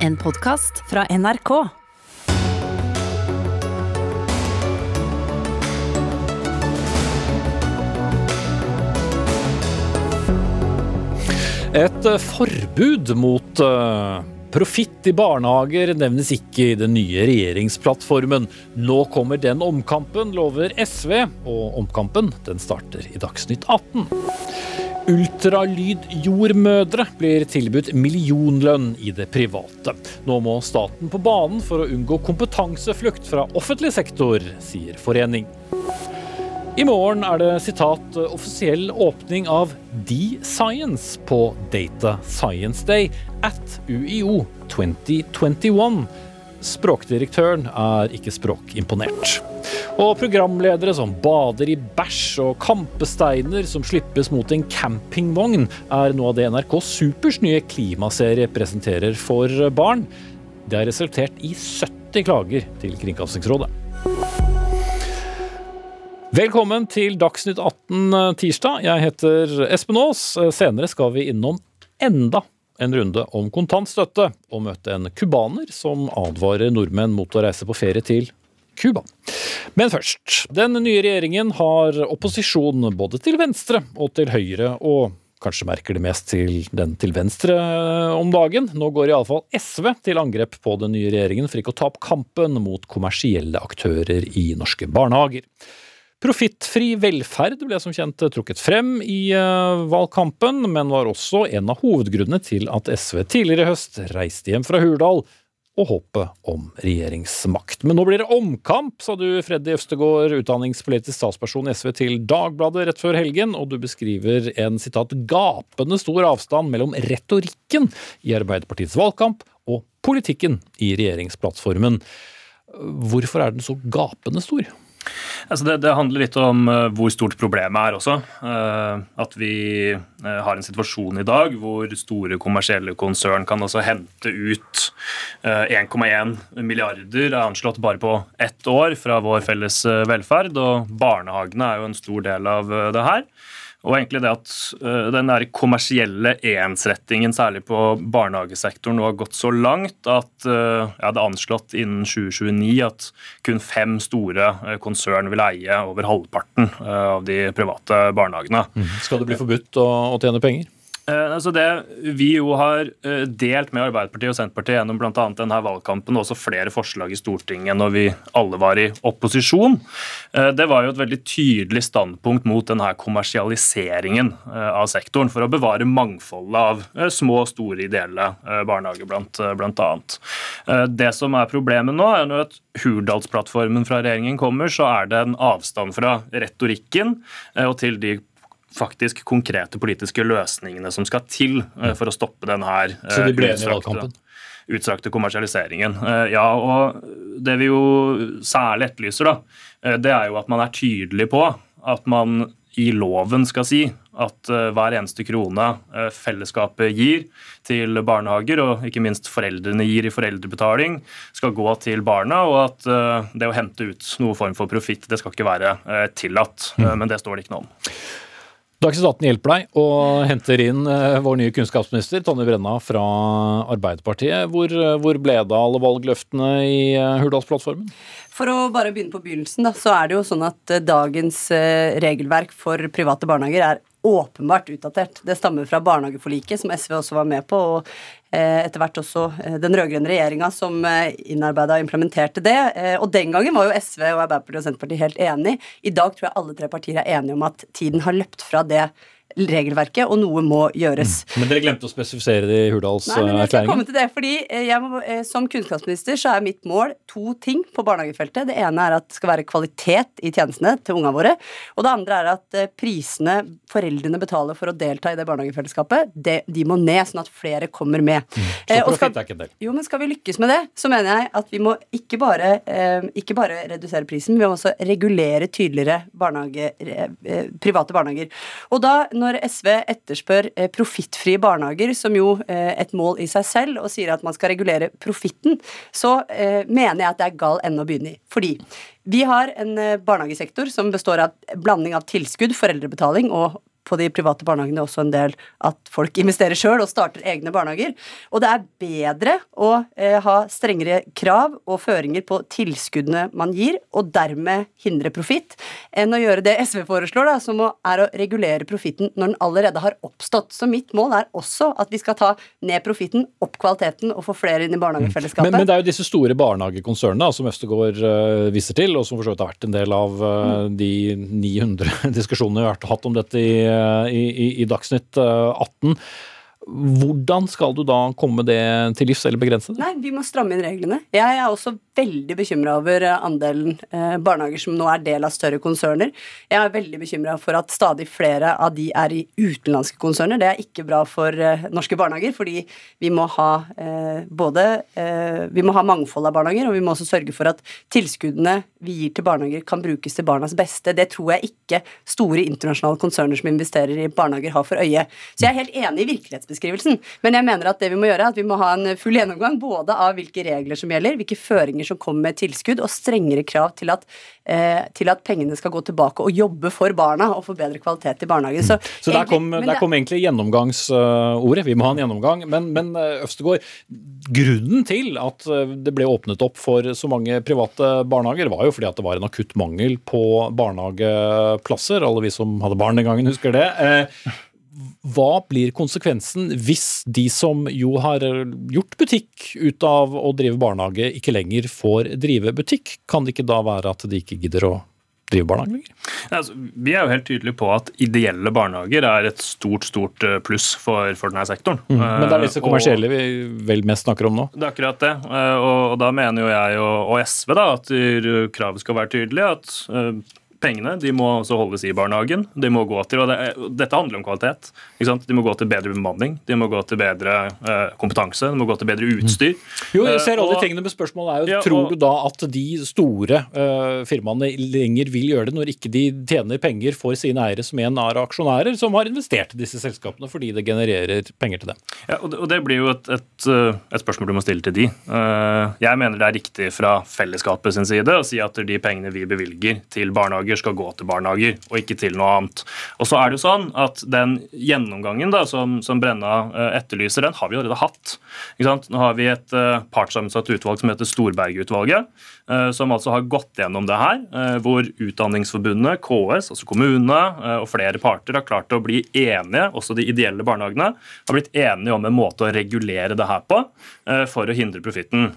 En podkast fra NRK. Et eh, forbud mot uh, profitt i barnehager nevnes ikke i den nye regjeringsplattformen. Nå kommer den omkampen, lover SV, og omkampen den starter i Dagsnytt 18. Ultralydjordmødre blir tilbudt millionlønn i det private. Nå må staten på banen for å unngå kompetanseflukt fra offentlig sektor, sier forening. I morgen er det sitat offisiell åpning av D-Science på Data Science Day at UiO 2021. Språkdirektøren er ikke språkimponert. Og programledere som bader i bæsj og kampesteiner som slippes mot en campingvogn, er noe av det NRK Supers nye klimaserie presenterer for barn. Det har resultert i 70 klager til Kringkastingsrådet. Velkommen til Dagsnytt 18 eh, tirsdag. Jeg heter Espen Aas. Eh, senere skal vi innom enda en runde om kontantstøtte, og møte en cubaner som advarer nordmenn mot å reise på ferie til Cuba. Men først. Den nye regjeringen har opposisjon både til venstre og til høyre, og kanskje merker det mest til den til venstre eh, om dagen. Nå går iallfall SV til angrep på den nye regjeringen for ikke å ta opp kampen mot kommersielle aktører i norske barnehager. Profittfri velferd ble som kjent trukket frem i uh, valgkampen, men var også en av hovedgrunnene til at SV tidligere i høst reiste hjem fra Hurdal og håpet om regjeringsmakt. Men nå blir det omkamp, sa du Freddy Øvstegård, utdanningspolitisk statsperson i SV til Dagbladet rett før helgen, og du beskriver en sitat gapende stor avstand mellom retorikken i Arbeiderpartiets valgkamp og politikken i regjeringsplattformen. Hvorfor er den så gapende stor? Altså det, det, handler litt om uh, hvor stort problemet er også. Uh, at vi uh, har en situasjon i dag hvor store kommersielle konsern kan altså hente ut 1,1 milliarder er anslått bare på ett år fra vår felles velferd. Og barnehagene er jo en stor del av det her. Og egentlig det at uh, den der kommersielle ensrettingen, særlig på barnehagesektoren, nå har gått så langt at uh, ja, det er anslått innen 2029 at kun fem store uh, konsern vil eie over halvparten av de private barnehagene. Mm. Skal det bli forbudt å, å tjene penger? Altså det Vi jo har eh, delt med Arbeiderpartiet og Senterpartiet gjennom bl.a. denne valgkampen og også flere forslag i Stortinget når vi alle var i opposisjon. Eh, det var jo et veldig tydelig standpunkt mot denne kommersialiseringen av sektoren for å bevare mangfoldet av små og store ideelle barnehager, annet. Det som er problemet nå, er at Hurdalsplattformen fra regjeringen kommer, så er det en avstand fra retorikken og til de faktisk konkrete politiske løsningene som skal til eh, for å stoppe denne her Så de ble enige i valgkampen? utstrakte kommersialiseringen. Eh, ja, og Det vi jo særlig etterlyser, da, eh, det er jo at man er tydelig på at man i loven skal si at hver eneste krone fellesskapet gir til barnehager, og ikke minst foreldrene gir i foreldrebetaling, skal gå til barna, og at det å hente ut noe form for profitt, det skal ikke være tillatt. Mm. Men det står det ikke noe om. Dagsnytt 18 hjelper deg og henter inn eh, vår nye kunnskapsminister Tonje Brenna fra Arbeiderpartiet. Hvor, eh, hvor ble det av alle valgløftene i eh, Hurdalsplattformen? For å bare begynne på begynnelsen, da, så er det jo sånn at dagens regelverk for private barnehager er åpenbart utdatert. Det stammer fra barnehageforliket, som SV også var med på, og Eh, etter hvert også eh, den rød-grønne regjeringa som eh, innarbeida og implementerte det. Og den gangen var jo SV og Arbeiderpartiet og Senterpartiet helt enig. I dag tror jeg alle tre partier er enige om at tiden har løpt fra det regelverket, og noe må gjøres. Mm. Men dere glemte å spesifisere det i Hurdalserklæringen? det, fordi eh, må, eh, Som kunnskapsminister så er mitt mål to ting på barnehagefeltet. Det ene er at det skal være kvalitet i tjenestene til ungene våre. Og det andre er at eh, prisene foreldrene betaler for å delta i det barnehagefellesskapet, det, de må ned, sånn at flere kommer med. Mm. Så profitt er ikke en del? Jo, men skal vi lykkes med det, så mener jeg at vi må ikke bare, eh, ikke bare redusere prisen, vi må også regulere tydeligere barnehage, eh, private barnehager. Og da når SV etterspør eh, profittfrie barnehager, som jo eh, et mål i seg selv, og sier at man skal regulere profitten, så eh, mener jeg at det er gal ende å begynne i. Fordi vi har en barnehagesektor som består av blanding av tilskudd, foreldrebetaling og på de private barnehagene også en del at folk investerer sjøl og starter egne barnehager. Og det er bedre å eh, ha strengere krav og føringer på tilskuddene man gir, og dermed hindre profitt, enn å gjøre det SV foreslår, da, som er å regulere profitten når den allerede har oppstått. Så mitt mål er også at vi skal ta ned profitten, opp kvaliteten og få flere inn i barnehagefellesskapet. Men, men det er jo disse store barnehagekonsernene som Østegård uh, viser til, og som for så vidt har vært en del av uh, de 900 diskusjonene vi har hatt om dette i i, i Dagsnytt 18. Eh, hvordan skal du da komme det til livs, eller begrense det? Nei, Vi må stramme inn reglene. Jeg er også veldig bekymra over eh, andelen eh, barnehager som nå er del av større konserner. Jeg er veldig bekymra for at stadig flere av de er i utenlandske konserner. Det er ikke bra for norske barnehager, fordi vi må ha både Vi må ha mangfold av barnehager, og vi må også sørge for at tilskuddene vi gir til barnehager, kan brukes til barnas beste. Det tror jeg ikke store internasjonale konserner som investerer i barnehager, har for øye. Så jeg er helt enig i virkelighetsbeskrivelsen virkelighetsbeskrivelsen. Men jeg mener at det vi må gjøre, er at vi må ha en full gjennomgang både av hvilke regler som gjelder, hvilke føringer som kommer med tilskudd, og strengere krav til at, eh, til at pengene skal gå tilbake og jobbe for barna og få bedre kvalitet i barnehagen. Så, Så der, kom, der kom, egentlig gjennomgangsordet. Vi må ha en gjennomgang. Men, men eh, Øvstegård, grunnen til at eh, det ble åpnet opp for så mange private barnehager, var jo fordi at det var en akutt mangel på barnehageplasser. Alle vi som hadde barn den gangen, husker det. Eh, hva blir konsekvensen hvis de som jo har gjort butikk ut av å drive barnehage, ikke lenger får drive butikk? Kan det ikke da være at de ikke gidder å drive barnehage lenger? Altså, vi er jo helt tydelige på at ideelle barnehager er et stort stort eh, pluss for, for denne sektoren. Mm. Men det er disse eh, kommersielle og, vi vel mest snakker om nå? Det er akkurat det. Eh, og, og da mener jo jeg og, og SV da, at kravet skal være tydelig. at pengene de må også holdes i barnehagen. De må gå til, og det, Dette handler om kvalitet. De må gå til bedre bemanning, de må gå til bedre eh, kompetanse, de må gå til bedre utstyr. Jo, jeg ser alle de tingene, men spørsmålet er jo, ja, Tror du da at de store uh, firmaene lenger vil gjøre det, når ikke de tjener penger for sine eiere som igjen er aksjonærer, som har investert i disse selskapene fordi det genererer penger til dem? Ja, og det, og det blir jo et, et, eh, et, spørsmål du må stille til de. Uh, jeg mener det er riktig fra fellesskapet sin side å si at de pengene vi bevilger til barnehager, barnehager skal gå til barnehager, og ikke til noe annet. Og så er det jo sånn at Den gjennomgangen da, som, som Brenna uh, etterlyser, den har vi allerede hatt. Nå har vi et uh, partssammensatt utvalg som heter Storberget-utvalget, uh, som altså har gått gjennom det her, hvor Utdanningsforbundet, KS, altså kommunene og flere parter har klart å bli enige, også de ideelle barnehagene, har blitt enige om en måte å regulere det her på for å hindre profitten.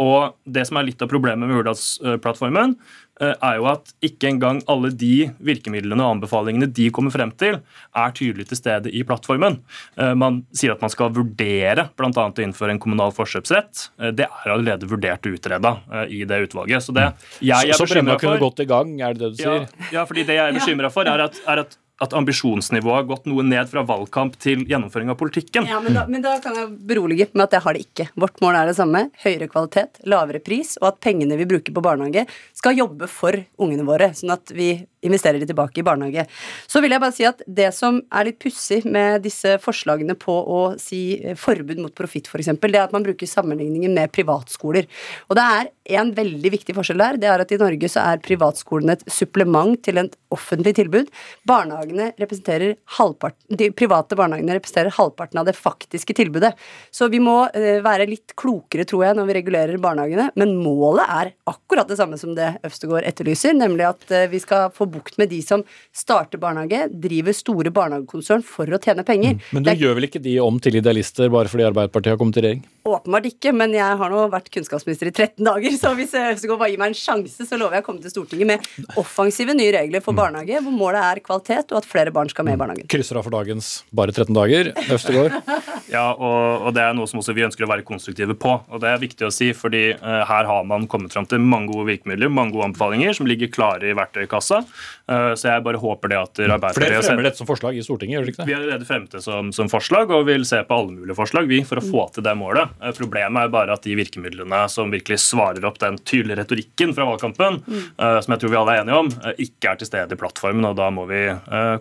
Og Det som er litt av problemet med Hurdalsplattformen, Eh, er jo at ikke engang alle de virkemidlene og anbefalingene de kommer frem til, er tydelig til stede i plattformen. Eh, man sier at man skal vurdere bl.a. å innføre en kommunal forkjøpsrett. Eh, det er allerede vurdert og utreda i det utvalget. Så det jeg er bekymra for kunne gått i gang, er det det du sier? Ja, ja fordi det jeg er bekymra for, er at, er at at ambisjonsnivået har gått noe ned fra valgkamp til gjennomføring av politikken. Ja, men da, men da, kan jeg berolige med at det har det ikke. Vårt mål er det samme. Høyere kvalitet, lavere pris, og at pengene vi bruker på barnehage, skal jobbe for ungene våre. Sånn at vi investerer de tilbake i barnehage. Så vil jeg bare si at det som er litt pussig med disse forslagene på å si forbud mot profitt, f.eks., det er at man bruker sammenligningen med privatskoler. Og det er en veldig viktig forskjell der. Det er at i Norge så er privatskolene et supplement til et offentlig tilbud. Barnehagene representerer halvparten, De private barnehagene representerer halvparten av det faktiske tilbudet. Så vi må eh, være litt klokere, tror jeg, når vi regulerer barnehagene. Men målet er akkurat det samme som det Øvstegård etterlyser, nemlig at eh, vi skal få bukt med de som starter barnehage, driver store barnehagekonsern for å tjene penger. Mm. Men du er... gjør vel ikke de om til idealister bare fordi Arbeiderpartiet har kommet til regjering? Åpenbart ikke, men jeg har nå vært kunnskapsminister i 13 dager, så hvis Øvstegård bare gir meg en sjanse, så lover jeg å komme til Stortinget med offensive nye regler for mm. barnehage, hvor målet er kvalitet og at flere barn skal med i mm. barnehagen. Krysser av for dagens bare 13 dager. Øvstegård? ja, og, og, det er noe som også vi ønsker å være konstruktive på. Og det er viktig å si, fordi uh, her har man kommet fram til mange gode virkemidler, mange gode anbefalinger som ligger klare i verktøykassa. Uh, så jeg bare håper det at Arbeiderpartiet For dere fremmer dette som forslag i Stortinget, gjør dere ikke det? Vi har allerede fremmet det som, som, forslag, og vil se på alle mulige forslag, vi, for å få til det målet. Uh, problemet er bare at de virkemidlene som virkelig svarer opp den tydelige retorikken fra valgkampen, mm. som jeg tror vi alle er enige om, ikke er til stede i plattformen, og da må vi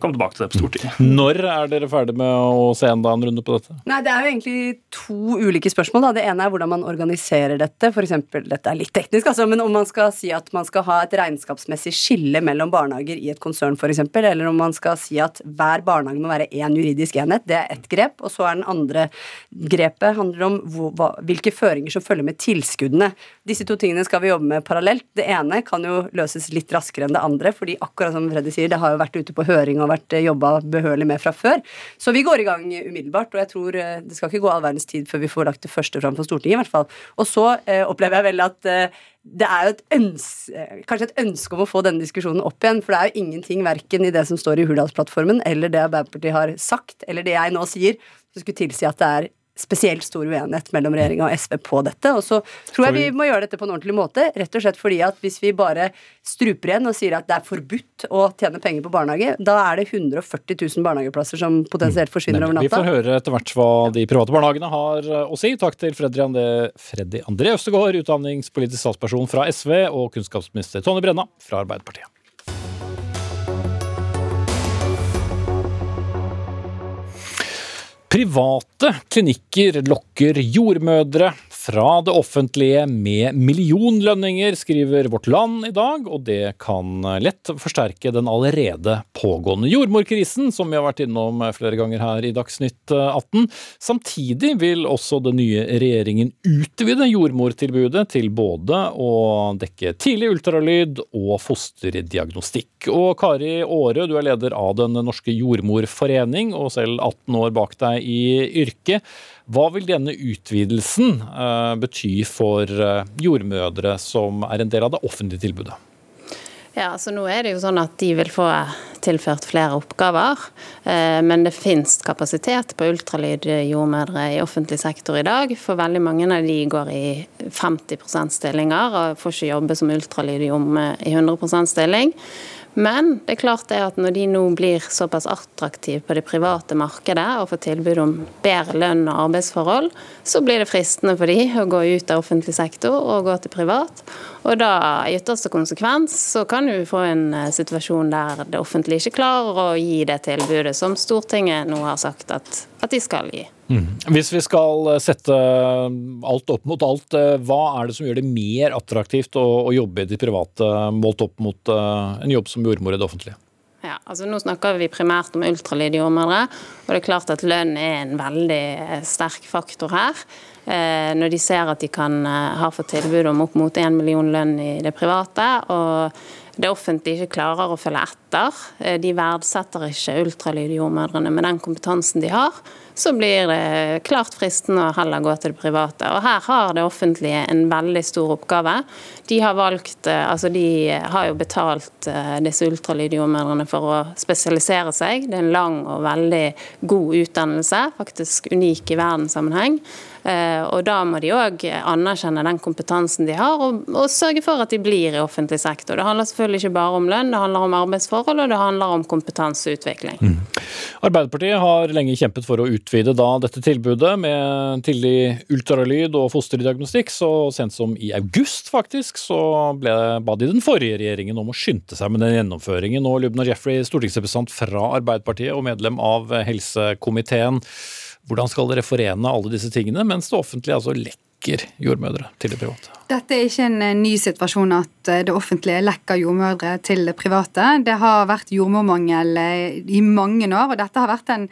komme tilbake til det på Stortinget. Når er dere ferdig med å se enda en runde på dette? Nei, Det er jo egentlig to ulike spørsmål. Da. Det ene er hvordan man organiserer dette. For eksempel, dette er litt teknisk, altså, men om man skal si at man skal ha et regnskapsmessig skille mellom barnehager i et konsern f.eks., eller om man skal si at hver barnehage må være én juridisk enhet. Det er ett grep. Og så er den andre grepet handler om hvilke føringer som følger med tilskuddene. Disse to tingene skal vi jobbe med parallelt. Det ene kan jo løses litt raskere enn det andre, fordi akkurat som Freddy sier, det har jo vært ute på høring og vært jobba behørig med fra før. Så vi går i gang umiddelbart, og jeg tror det skal ikke gå all verdens tid før vi får lagt det første fram for Stortinget, i hvert fall. Og så eh, opplever jeg vel at eh, det er jo et ønske, kanskje et ønske om å få denne diskusjonen opp igjen, for det er jo ingenting verken i det som står i Hurdalsplattformen, eller det Arbeiderpartiet har sagt, eller det jeg nå sier, som skulle tilsi at det er spesielt stor uenighet mellom regjeringa og SV på dette. Og så tror jeg vi må gjøre dette på en ordentlig måte, rett og slett fordi at hvis vi bare struper igjen og sier at det er forbudt å tjene penger på barnehage, da er det 140 000 barnehageplasser som potensielt forsvinner over natta. Vi får høre etter hvert hva de private barnehagene har å si. Takk til Freddy André, Freddy André Østegård, utdanningspolitisk statsperson fra SV, og kunnskapsminister Tonje Brenna fra Arbeiderpartiet. Private klinikker lokker jordmødre fra det offentlige med millionlønninger, skriver Vårt Land i dag, og det kan lett forsterke den allerede pågående jordmorkrisen, som vi har vært innom flere ganger her i Dagsnytt 18. Samtidig vil også den nye regjeringen utvide jordmortilbudet til både å dekke tidlig ultralyd og fosterdiagnostikk. Og Kari Aare, du er leder av Den norske jordmorforening, og selv 18 år bak deg i yrket. Hva vil denne utvidelsen uh, bety for uh, jordmødre som er en del av det offentlige tilbudet? Ja, så nå er det jo sånn at De vil få tilført flere oppgaver, uh, men det finnes kapasitet på ultralydjordmødre i offentlig sektor i dag. For veldig mange av de går i 50 %-stillinger og får ikke jobbe som ultralydjordmødre i 100 stilling. Men det er klart det at når de nå blir såpass attraktive på det private markedet og får tilbud om bedre lønn og arbeidsforhold, så blir det fristende for de å gå ut av offentlig sektor og gå til privat. Og da i ytterste konsekvens så kan du få en eh, situasjon der det offentlige ikke klarer å gi det tilbudet som Stortinget nå har sagt at, at de skal gi. Mm. Hvis vi skal eh, sette alt opp mot alt, eh, hva er det som gjør det mer attraktivt å, å jobbe i det private målt opp mot uh, en jobb som jordmor i det offentlige? Ja, altså Nå snakker vi primært om ultralydjordmødre, og det er klart at lønn er en veldig sterk faktor her. Eh, når de ser at de kan ha fått tilbud om opp mot én million lønn i det private, og det offentlige ikke klarer å følge etter. De verdsetter ikke ultralydjordmødrene med den kompetansen de har så blir det klart fristende å heller gå til det private. Og Her har det offentlige en veldig stor oppgave. De har valgt, eh, altså de har jo betalt eh, disse ultralydjordmødrene for å spesialisere seg. Det er en lang og veldig god utdannelse, faktisk unik i verdenssammenheng. Eh, og Da må de òg anerkjenne den kompetansen de har, og, og, sørge for at de blir i offentlig sektor. Det handler selvfølgelig ikke bare om lønn, det handler om arbeidsforhold og det handler om kompetanseutvikling. Mm. Arbeiderpartiet har lenge kjempet for å utvide da dette tilbudet med tidlig ultralyd og fosterdiagnostikk. Så sent som i august faktisk, så ble, ba de den forrige regjeringen om å skynde seg med den gjennomføringen. Og Lubna Jeffrey, stortingsrepresentant fra Arbeiderpartiet og medlem av helsekomiteen. Hvordan skal dere forene alle disse tingene, mens det offentlige altså lekker jordmødre til det private? Dette er ikke en eh, ny situasjon at eh, det offentlige lekker jordmødre til det private. Det har vært jordmormangel eh, i mange år, og dette har vært en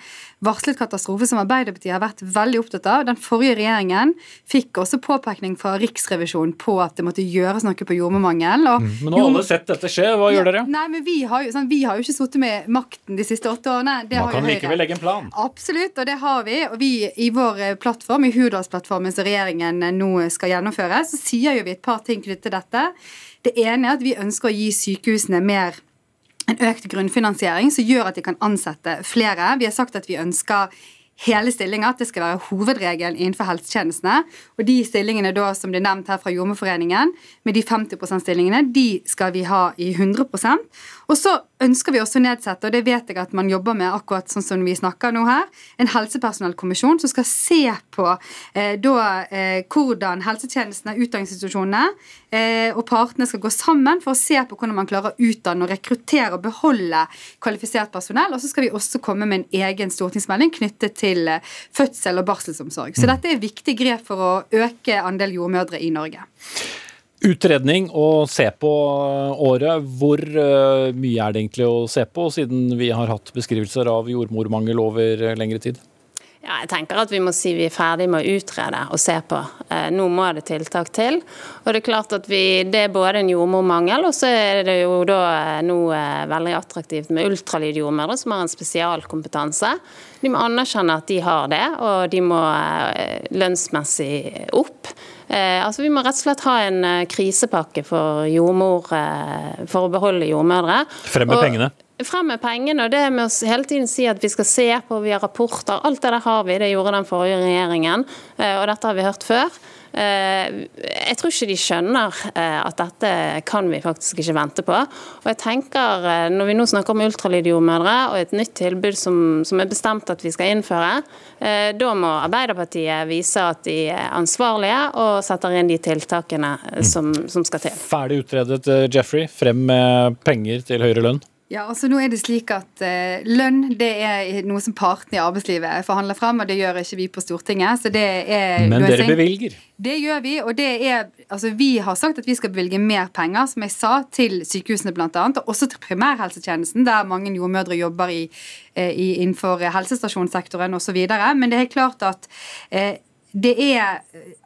varslet katastrofe som Arbeiderpartiet har vært veldig opptatt av. Den forrige regjeringen fikk også påpekning fra Riksrevisjonen på at det måtte gjøres noe på jordmormangel. Mm, men nå har alle sett dette skje, hva gjør dere? Nei, men Vi har jo, sånn, vi har jo ikke sittet med makten de siste åtte årene. Det Man kan likevel legge en plan? Absolutt, og det har vi. Og vi i vår plattform, i Hurdalsplattformen som regjeringen nå skal gjennomføres, så sier jo vi et par ting knyttet til dette. Det ene er at vi ønsker å gi sykehusene mer en økt grunnfinansiering som gjør at de kan ansette flere. Vi har sagt at vi ønsker hele stillinger, at det skal være hovedregelen innenfor helsetjenestene. Og de stillingene da, som er nevnt her fra Jordmorforeningen, med de 50% stillingene, de skal vi ha i 100 Og så ønsker vi også å nedsette, og det vet jeg at man jobber med akkurat sånn som vi snakker nå her, en helsepersonellkommisjon som skal se på eh, da, eh, hvordan helsetjenestene, utdanningsinstitusjonene eh, og partene skal gå sammen for å se på hvordan man klarer å utdanne og rekruttere og beholde kvalifisert personell. Og så skal vi også komme med en egen stortingsmelding knyttet til eh, fødsel og barselsomsorg. Så mm. dette er viktig grep for å øke andel jordmødre i Norge. Utredning å se på året. Hvor uh, mye er det egentlig å se på, siden vi har hatt beskrivelser av jordmormangel over lengre tid? Ja, jeg tenker at Vi må si vi er ferdig med å utrede og se på. Eh, nå må det tiltak til. Og Det er klart at vi, det er både en jordmormangel, og så er det jo da eh, nå eh, veldig attraktivt med ultralydjordmødre som har en spesialkompetanse. De må anerkjenne at de har det, og de må eh, lønnsmessig opp. Eh, altså Vi må rett og slett ha en eh, krisepakke for jordmor for å beholde jordmødre. Frem med pengene. Frem med pengene, og det med å hele tiden si at vi skal se på, vi har rapporter. Alt det der har vi, det gjorde den forrige regjeringen, og dette har vi hørt før. Eh, jeg tror ikke de skjønner eh, at dette kan vi faktisk ikke vente på. Og jeg tenker, eh, Når vi nå snakker om ultralydjordmødre og et nytt tilbud som, som, er bestemt at vi skal innføre, da må Arbeiderpartiet vise at de er ansvarlige og setter inn de tiltakene som, som skal til. Ferdig utredet, Jeffrey. Frem med penger til høyere lønn. Ja, altså nå er det slik at uh, Lønn det er noe som partene i arbeidslivet forhandler frem, og det gjør ikke vi på Stortinget. så det er Men dere bevilger? Det gjør vi. og det er, altså Vi har sagt at vi skal bevilge mer penger som jeg sa, til sykehusene bl.a., og også til primærhelsetjenesten, der mange jordmødre jobber i, i, innenfor helsestasjonssektoren osv. Men det er klart at uh, det er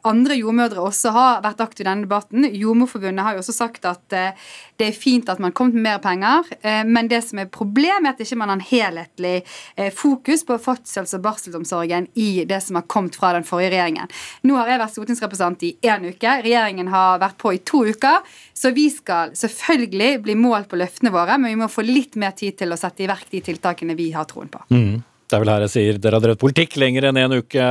andre jordmødre også har vært aktive i denne debatten. Jordmorforbundet har jo også sagt at eh, det er fint at man kommer med mer penger, eh, men det som er problemet, er at ikke man har en helhetlig eh, fokus på fødsels- og barselsomsorgen i det som har kommet fra den forrige regjeringen. Nå har jeg vært stortingsrepresentant i én uke. Regjeringen har vært på i to uker. Så vi skal selvfølgelig bli målt på løftene våre, men vi må få litt mer tid til å sette i verk de tiltakene vi har troen på. Mm. Det er vel her jeg sier dere har drevet politikk lenger enn en uke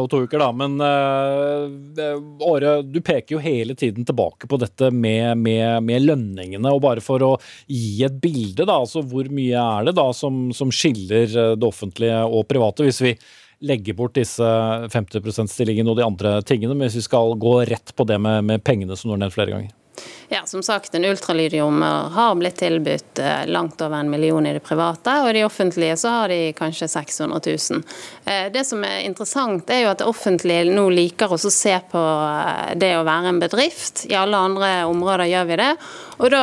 og to uker, da. Men uh, Åre, du peker jo hele tiden tilbake på dette med, med, med, lønningene. Og bare for å gi et bilde, da. Altså hvor mye er det da som, som skiller eh, det offentlige og private? Hvis vi legger bort disse 50 %-stillingene og de andre tingene, men hvis vi skal gå rett på det med, med pengene som har nevnt flere ganger? Ja, som sagt, En ultralydjommer har blitt tilbudt eh, langt over en million i det private, og i det offentlige så har de kanskje 600 000. Eh, det som er interessant, er jo at det offentlige nå liker å se på eh, det å være en bedrift. I alle andre områder gjør vi det. Og da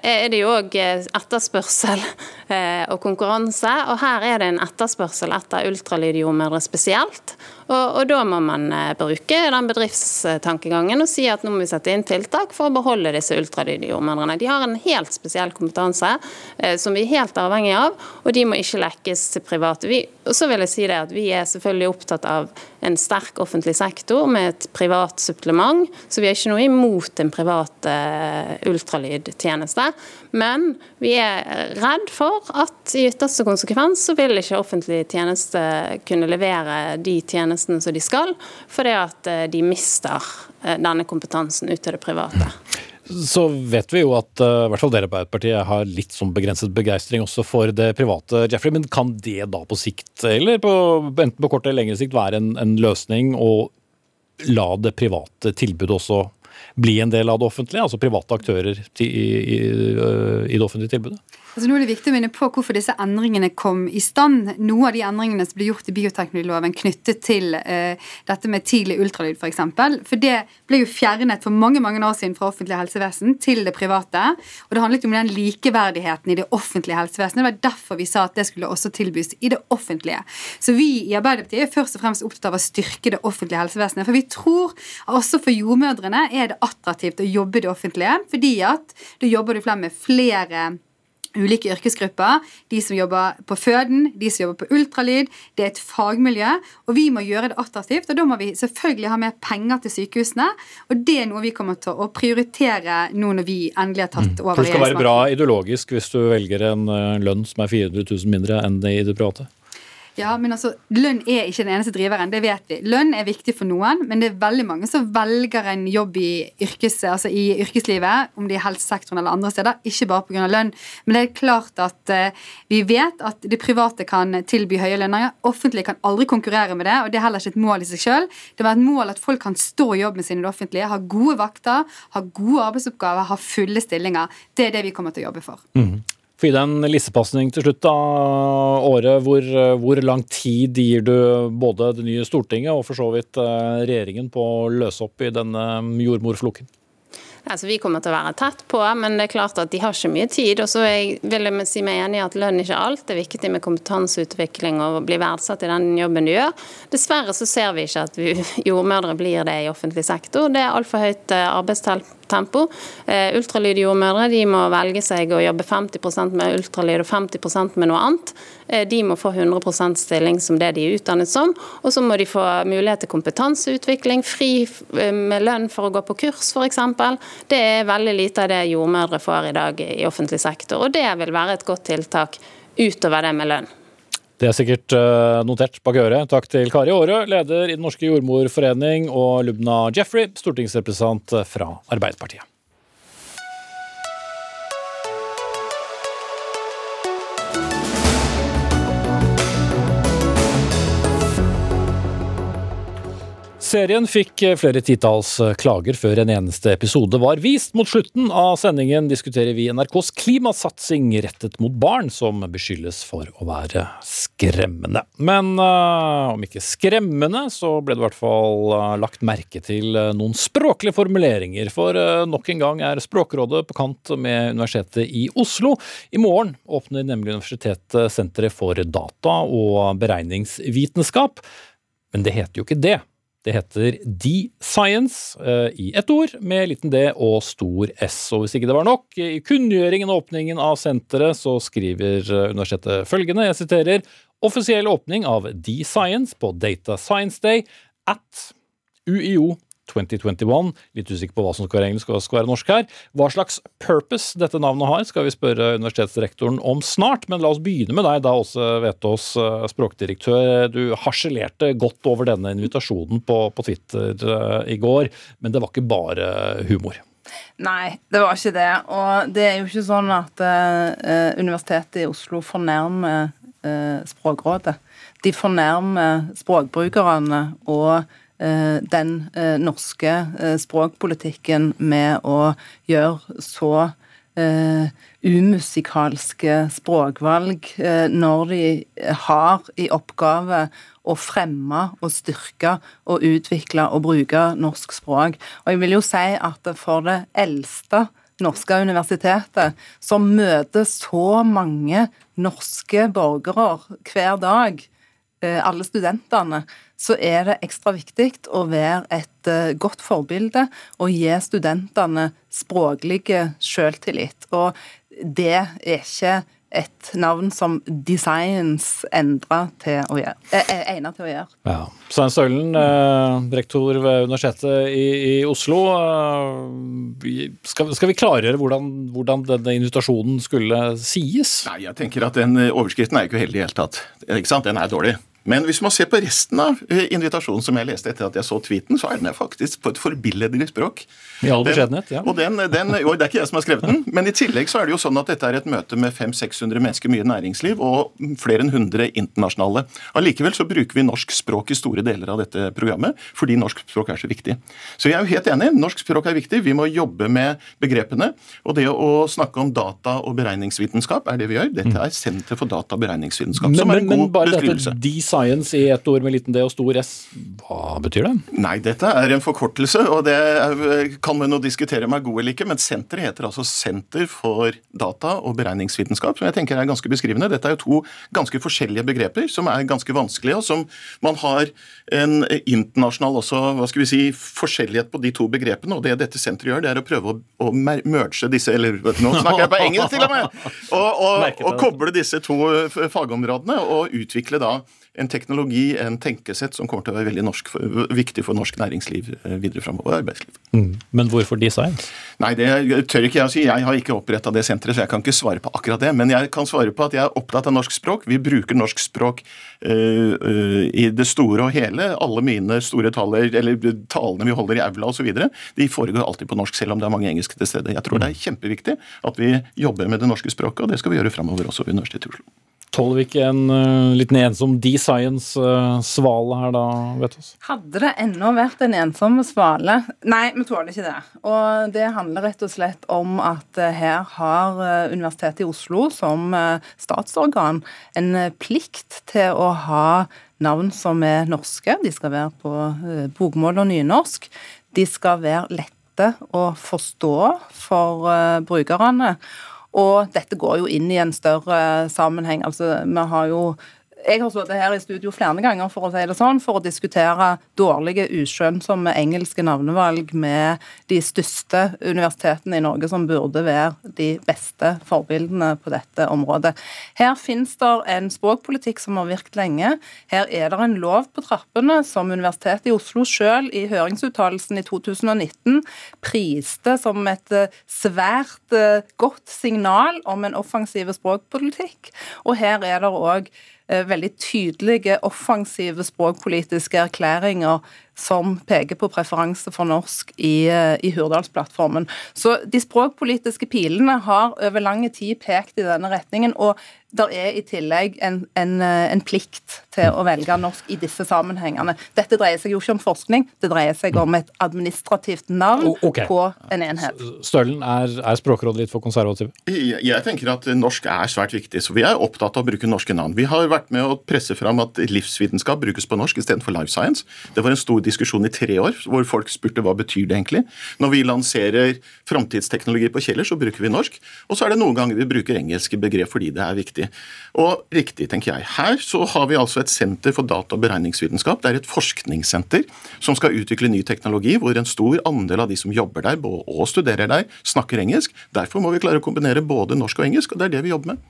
er det jo òg etterspørsel og konkurranse, og her er det en etterspørsel etter ultralydjordmødre spesielt. Og, og, da må man bruke den bedriftstankegangen og si at nå må vi sette inn tiltak for å beholde disse ultralydjordmødrene. De har en helt spesiell kompetanse eh, som vi er helt avhengig av, og de må ikke lekkes til private. Vi, og så vil jeg si det at Vi er selvfølgelig opptatt av en sterk offentlig sektor med et privat supplement, så vi er ikke noe imot en privat uh, ultralydtjeneste. Men vi er redd for at i ytterste konsekvens så vil ikke offentlig tjeneste kunne levere de tjenestene som de skal, fordi at eh, de mister eh, denne kompetansen ut til det private. Så vet vi jo at i hvert fall dere på Arbeiderpartiet har litt sånn begrenset begeistring også for det private. Jeffrey, Men kan det da på sikt, eller på, enten på kort eller lengre sikt, være en, en løsning å la det private tilbudet også bli en del av det offentlige, altså private aktører i, i, i det offentlige tilbudet? Altså nå er det viktig å minne på hvorfor disse endringene kom i stand. Noe av de endringene som ble gjort i bioteknologiloven knyttet til uh, dette med tidlig ultralyd f.eks. For, eksempel. for det ble jo fjernet for mange mange år siden fra offentlig helsevesen til det private. Og det handlet jo om den likeverdigheten i det offentlige helsevesenet. Det var derfor vi sa at det skulle også tilbys i det offentlige. Så vi i Arbeiderpartiet er først og fremst opptatt av å styrke det offentlige helsevesenet. For vi tror også for jordmødrene er det attraktivt å jobbe i det offentlige, fordi at da jobber du flere med flere ulike yrkesgrupper. De som jobber på føden, de som jobber på ultralyd. Det er et fagmiljø, og vi må gjøre det attraktivt. Og da må vi selvfølgelig ha mer penger til sykehusene, og det er noe vi kommer til å prioritere nå når vi endelig har tatt over. For det skal være bra ideologisk hvis du velger en eh, lønn som er 400 000 mindre enn det i det private? Ja, men altså, Lønn er ikke den eneste driveren, det vet vi. Lønn er viktig for noen, men det er veldig mange som velger en jobb i, yrkes, altså i yrkeslivet, om det er helsesektoren eller andre steder, ikke bare pga. lønn. Men det er klart at uh, vi vet at det private kan tilby høye lønninger. Offentlige kan aldri konkurrere med det, og det er heller ikke et mål i seg sjøl. Det var et mål at folk kan stå i jobben sin i det offentlige, ha gode vakter, ha gode arbeidsoppgaver, ha fulle stillinger. Det er det vi kommer til å jobbe for. Mm. Få gi deg en lissepasning til slutt, da, Åre. Hvor, hvor, lang tid gir du både det nye Stortinget og for så vidt eh, regjeringen på å løse opp i denne jordmorfloken? Altså, vi kommer til å være tett på, men det er klart at de har ikke mye tid. Og så vil jeg si meg enig i at lønn ikke er alt. Det er viktig med kompetanseutvikling og å bli verdsatt i den jobben du gjør. Dessverre så ser vi ikke at jordmødre blir det i offentlig sektor. Det er altfor høyt eh, arbeidstempo tempo. Eh, ultralydjordmødre de må velge seg å jobbe 50% med ultralyd og 50% med noe annet. Eh, de må få 100% stilling som det de er utdannet som. Og så må de få mulighet til kompetanseutvikling, fri eh, med lønn for å gå på kurs f.eks. Det er veldig lite av det jordmødre får i dag i offentlig sektor. Og det vil være et godt tiltak utover det med lønn. Det er sikkert eh, notert bak øret. Takk til Kari Aare, leder i Den norske jordmorforening, og Lubna Jeffrey, stortingsrepresentant fra Arbeiderpartiet. Serien fikk flere titalls klager før en eneste episode var vist. Mot slutten av sendingen diskuterer vi NRKs klimasatsing rettet mot barn, som beskyldes for å være skremmende. Men uh, om ikke skremmende, så ble det i hvert fall lagt merke til noen språklige formuleringer. For nok en gang er Språkrådet på kant med Universitetet i Oslo. I morgen åpner nemlig universitetet Senteret for data og beregningsvitenskap. Men det heter jo ikke det. Det heter D-Science eh, i ett ord, med liten d og stor S. Og hvis ikke det var nok, i kunngjøringen og åpningen av senteret så skriver eh, universitetet følgende, jeg siterer, offisiell åpning av D-Science på Data Science Day at UiO 2021. Litt usikker på hva som skal være engelsk og skal være norsk her. Hva slags purpose dette navnet har, skal vi spørre universitetsrektoren om snart. Men la oss begynne med deg, da også Vetås, eh, språkdirektør. Du harselerte godt over denne invitasjonen på, på Twitter uh, i går, men det var ikke bare humor. Nei, det var ikke det. Og det er jo ikke sånn at uh, Universitetet i Oslo fornærmer uh, Språkrådet. De fornærmer språkbrukerne og Eh, den eh, norske eh, språkpolitikken med å gjøre så umusikalske språkvalg når de har i oppgave å fremme og styrke og utvikle og bruke norsk språk. Og jeg vil jo si at for det eldste norske universitetet, som møter så mange norske borgere hver dag, alle studentene, så er det ekstra viktig å være et eh, godt forbilde og gi studentene språklige selvtillit. Og det er ikke et navn som Designs endra til å gjøre, er eh, eh, egnet til å gjøre. Ja. Svein Stølen, eh, rektor ved Universitetet i, i Oslo. Eh, skal, skal, vi klargjøre hvordan, hvordan, denne invitasjonen skulle sies? Nei, jeg tenker at Den overskriften er ikke uheldig i det hele tatt. Ikke sant? Den er dårlig. Men hvis man ser på resten av eh, invitasjonen som jeg leste etter at jeg så tweeten, så er den faktisk på et forbilledlig språk. I all beskjedenhet, ja. Og, den, den, og Det er ikke jeg som har skrevet den, men i tillegg så er det jo sånn at dette er et møte med 500-600 mennesker, mye næringsliv og flere enn 100 internasjonale. Allikevel så bruker vi norsk språk i store deler av dette programmet, fordi norsk språk er så viktig. Så jeg er jo helt enig. Norsk språk er viktig. Vi må jobbe med begrepene. Og det å snakke om data og beregningsvitenskap er det vi gjør. Dette er Senter for data og beregningsvitenskap, men, som er en god beskrivelse. Science i ett ord med liten d og stor s. Hva betyr det? Nei, dette er en forkortelse, og det kan man jo diskutere om er god eller ikke. Men senteret heter altså Senter for data og beregningsvitenskap, som jeg tenker er ganske beskrivende. Dette er jo to ganske forskjellige begreper som er ganske vanskelige, og som man har en internasjonal også, hva skal vi si, forskjellighet på de to begrepene. Og det dette senteret gjør, det er å prøve å, å merge disse Eller nå snakker jeg på engelsk til og med! Og, og, og koble disse to fagområdene og utvikle da en teknologi, en tenkesett, som kommer til å være veldig norsk, viktig for norsk næringsliv eh, videre framover. arbeidsliv. Mm. Men hvorfor design? Nei, Det tør ikke jeg å si. Jeg har ikke oppretta det senteret, så jeg kan ikke svare på akkurat det. Men jeg kan svare på at jeg er opptatt av norsk språk. Vi bruker norsk språk uh, uh, i det store og hele. Alle mine store taler, eller talene vi holder i aula osv., de foregår alltid på norsk, selv om det er mange engelske til stede. Jeg tror det er kjempeviktig at vi jobber med det norske språket, og det skal vi gjøre framover også ved Universitetet i Oslo. Ikke en uh, liten ensom D-Science-svale uh, her da, vet du? Hadde det ennå vært en ensom svale Nei, vi tåler ikke det. Og det handler rett og slett om at uh, her har Universitetet i Oslo som statsorgan en plikt til å ha navn som er norske. De skal være på bokmål og nynorsk. De skal være lette å forstå for uh, brukerne. Og dette går jo inn i en større sammenheng. Altså, vi har jo jeg har sittet her i studio flere ganger for å si det sånn, for å diskutere dårlige, uskjønnsomme engelske navnevalg med de største universitetene i Norge, som burde være de beste forbildene på dette området. Her finnes det en språkpolitikk som har virket lenge. Her er det en lov på trappene som Universitetet i Oslo selv i høringsuttalelsen i 2019 priste som et eh, svært eh, godt signal om en offensiv språkpolitikk. Og her er det Eh, veldig tydelige, offensive språkpolitiske erklæringer som peker på preferanse for norsk i, eh, i Hurdalsplattformen. Så de språkpolitiske pilene har over lang tid pekt i denne retningen. og det er i tillegg en, en, eh, en, plikt til å velge norsk i disse sammenhengene. Dette dreier seg jo ikke om forskning, det dreier seg om et administrativt navn okay. på en enhet. Stølen, er, er Språkrådet litt for konservativ? Jeg, jeg tenker at norsk er svært viktig, så vi er opptatt av å bruke norske navn. Vi har vært med å presse fram at livsvitenskap brukes på norsk istedenfor life science. Det var en stor diskusjon i tre år hvor folk spurte hva betyr det egentlig. Når vi lanserer framtidsteknologi på Kjeller, så bruker vi norsk. Og så er det noen ganger vi bruker engelske begrep fordi det er viktig. Og riktig, tenker jeg. Her så har vi altså et senter for data- og beregningsvitenskap. Det er et forskningssenter som skal utvikle ny teknologi, hvor en stor andel av de som jobber der og studerer der, snakker engelsk. Derfor må vi klare å kombinere både norsk og engelsk, og det er det vi jobber med.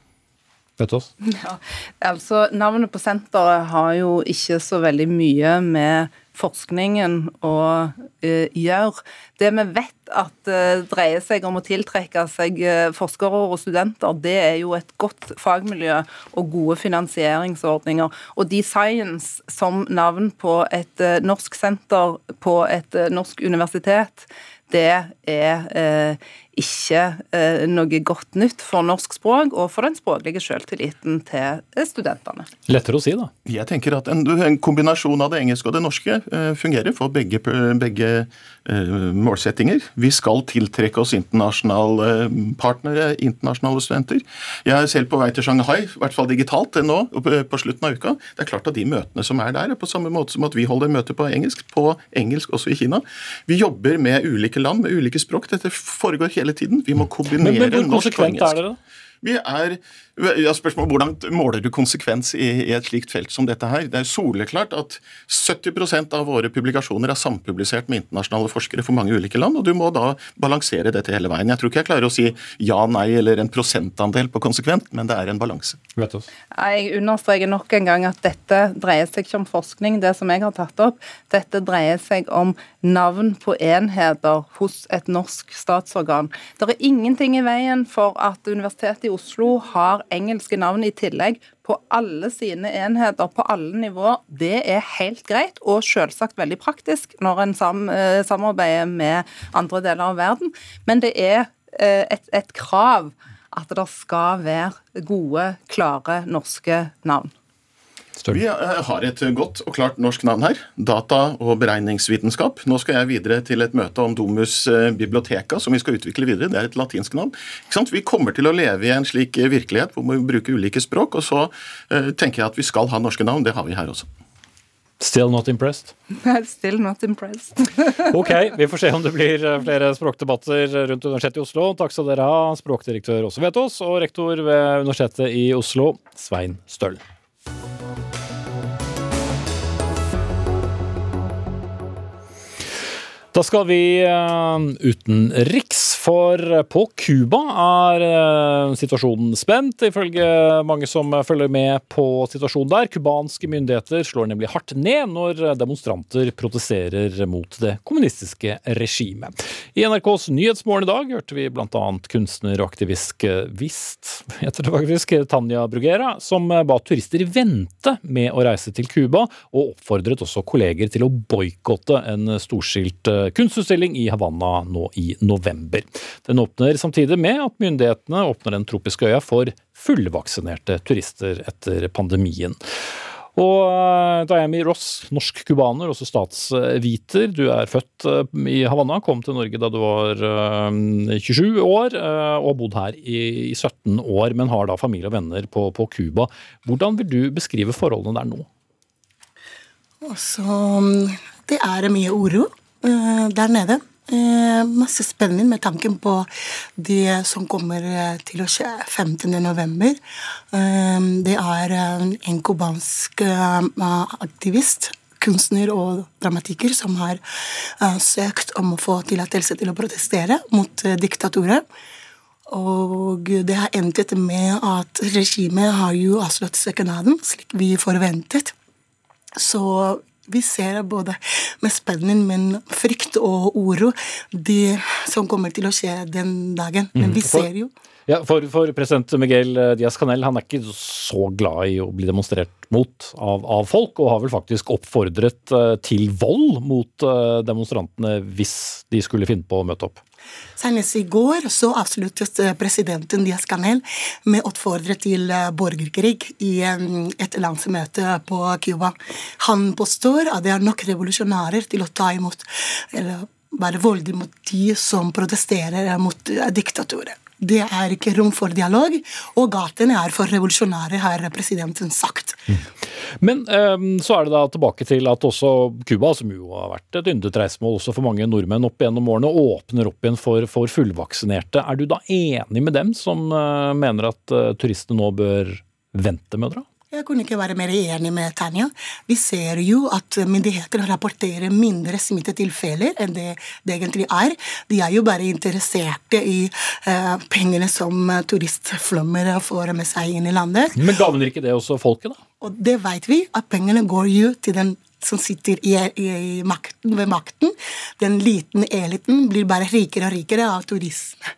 Ja, altså Navnet på senteret har jo ikke så veldig mye med forskningen å uh, gjøre. Det vi vet at uh, dreier seg om å tiltrekke seg uh, forskere og studenter, det er jo et godt fagmiljø og gode finansieringsordninger. Og de Science som navn på et norsk senter på et norsk universitet, det er ikke eh, noe godt nytt for norsk språk og for den språklige selvtilliten til studentene. Lettere å si, da. Jeg tenker at en, en kombinasjon av det engelske og det norske eh, fungerer for begge, begge eh, målsettinger. Vi skal tiltrekke oss internasjonale eh, partnere, internasjonale studenter. Jeg er selv på vei til Shanghai, i hvert fall digitalt nå, på slutten av uka. Det er klart at de møtene som er der, er på samme måte som at vi holder møter på engelsk, på engelsk også i Kina. Vi jobber med ulike land, med ulike språk. Dette foregår helt hele tiden. Vi må kombinere men, men hvor konsekvent er dere? Vi er ja, spørsmål Hvordan måler du konsekvens i, i, et slikt felt som dette her? Det er soleklart at 70% av våre publikasjoner er sampublisert med internasjonale forskere for mange ulike land, og du må da balansere dette hele veien. Jeg tror ikke jeg klarer å si ja, nei eller en prosentandel på konsekvent, men det er en balanse. Jeg understreker nok en gang at dette dreier seg ikke om forskning, det som jeg har tatt opp. Dette dreier seg om navn på enheter hos et norsk statsorgan. Det er ingenting i veien for at Universitetet i Oslo har engelske navn i tillegg på alle sine enheter på alle nivåer, det er helt greit og selvsagt veldig praktisk når en sam eh, samarbeider med andre deler av verden. Men det er eh, et, et krav at det skal være gode, klare norske navn. Vi eh, har et godt og klart norsk navn her. Data- og beregningsvitenskap. Nå skal jeg videre til et møte om Domus eh, Biblioteka, som vi skal utvikle videre. Det er et latinsk navn. Vi kommer til å leve i en slik eh, virkelighet hvor vi bruker ulike språk. Og så tenker jeg at vi skal ha norske navn. Det har vi her også. Still not impressed? Still not impressed. ok, vi får se om det blir flere språkdebatter rundt Universitetet i Oslo. Takk skal dere ha, språkdirektør Åse Vetås og rektor ved Universitetet i Oslo, Svein Støll. Da skal vi uh, utenriks, for på Cuba er uh, situasjonen spent, ifølge mange som følger med på situasjonen der. Cubanske myndigheter slår nemlig hardt ned når demonstranter protesterer mot det kommunistiske regimet. I NRKs Nyhetsmorgen i dag hørte vi bl.a. kunstner og aktivist Vist, heter det faktisk, Tanja Brugera, som ba turister vente med å reise til Cuba, og oppfordret også kolleger til å boikotte en storskilt kunstutstilling i Havanna nå i november. Den åpner samtidig med at myndighetene åpner den tropiske øya for fullvaksinerte turister etter pandemien. Og eh, Diami Ross, norsk cubaner, også statsviter. Du er født eh, i Havanna, kom til Norge da du var 27 år og har bodd her i 17 år, men har da familie og venner på Cuba. Hvordan vil du beskrive forholdene der nå? Også, det er mye. Eh, der nede. Eh, masse spenning med tanken på det som kommer eh, til å skje 15.11. Eh, det er eh, en cubansk eh, aktivist, kunstner og dramatiker som har søkt om å få tillatelse til å protestere mot diktaturet. Og det har endt med at regimet har jo avslått søknaden, slik vi forventet. Så vi ser både med spenning, men frykt og uro det som kommer til å skje den dagen. Men vi ser jo Ja, for, for president Miguel Diaz Canel han er ikke så glad i å bli demonstrert mot av, av folk, og har vel faktisk oppfordret eh, til vold mot eh, demonstrantene hvis de skulle finne på å møte opp. Senest i går så avsluttet eh, presidenten Diaz Canel med å oppfordre til eh, borgerkrig i eh, et landsmøte på Cuba. Han påstår at det er nok revolusjonærer til å ta imot eller være voldelige mot de som protesterer mot diktaturet. Det er ikke rom for dialog, og gatene er for revolusjonære, har presidenten sagt. Men eh, så er det da tilbake til at også Cuba, som jo har vært et yndet reisemål også for mange nordmenn opp gjennom årene, åpner opp igjen for, for fullvaksinerte. Er du da enig med dem som eh, mener at eh, turistene nå bør vente med å dra? Jeg kunne ikke være mer enig med Tanja. Vi ser jo at myndigheter rapporterer mindre smittetilfeller enn det det egentlig er. De er jo bare interesserte i eh, pengene som turistflommer får med seg inn i landet. Men gagner ikke det også folket, da? Og det vet vi, at pengene går jo til den som sitter i, i, i makten, ved makten. Den liten eliten blir bare rikere og rikere av turisme,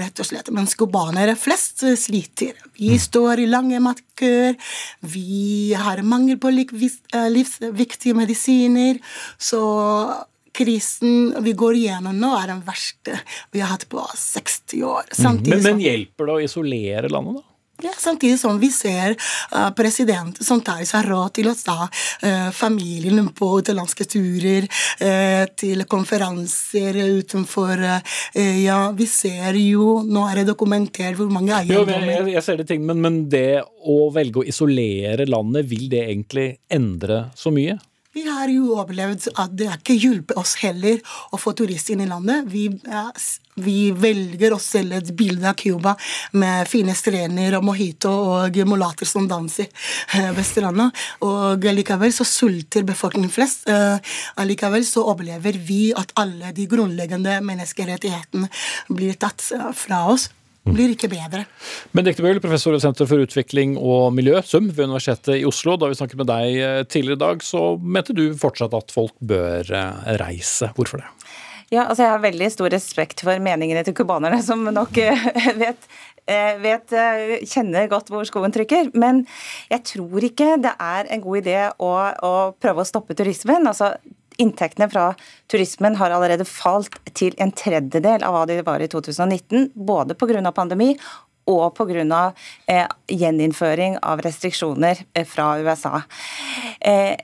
rett og slett. Mens cubanere flest sliter. Vi står i lange matkøer, vi har mangel på livsviktige medisiner. Så krisen vi går igjennom nå, er den verste vi har hatt på 60 år. Samtidig men, men hjelper det å isolere landet, da? Ja, samtidig som vi ser uh, president som tar seg råd til å ta uh, familien på utenlandske turer, uh, til konferanser utenfor Ja, vi ser jo Nå er det dokumentert hvor mange eiendommer jeg, jeg, ser det ting, men, men det å velge å isolere landet, vil det egentlig endre så mye? Vi har jo opplevd at det ikke hjulpet oss heller å få turister inn i landet. Vi, vi velger å selge et bilde av Cuba med fine strender og mojito og mulater som danser eh, ved stranda. Og likevel så sulter befolkningen flest. Eh, allikevel så opplever vi at alle de grunnleggende menneskerettighetene blir tatt eh, fra oss blir ikke bedre. Benedicte Bøhl, professor ved Senter for utvikling og miljø, SUM, ved Universitetet i Oslo. Da vi snakket med deg eh, tidligere i dag, så mente du fortsatt at folk bør eh, reise. Hvorfor det? Ja, altså Jeg har veldig stor respekt for meningene til cubanerne, som nok eh, vet, vet, kjenner godt hvor skoen trykker. Men jeg tror ikke det er en god idé å, å prøve å stoppe turismen. Altså, Inntektene fra turismen har allerede falt til en tredjedel av hva de var i 2019, både pga. pandemi og pga. Eh, gjeninnføring av restriksjoner eh, fra USA. Eh,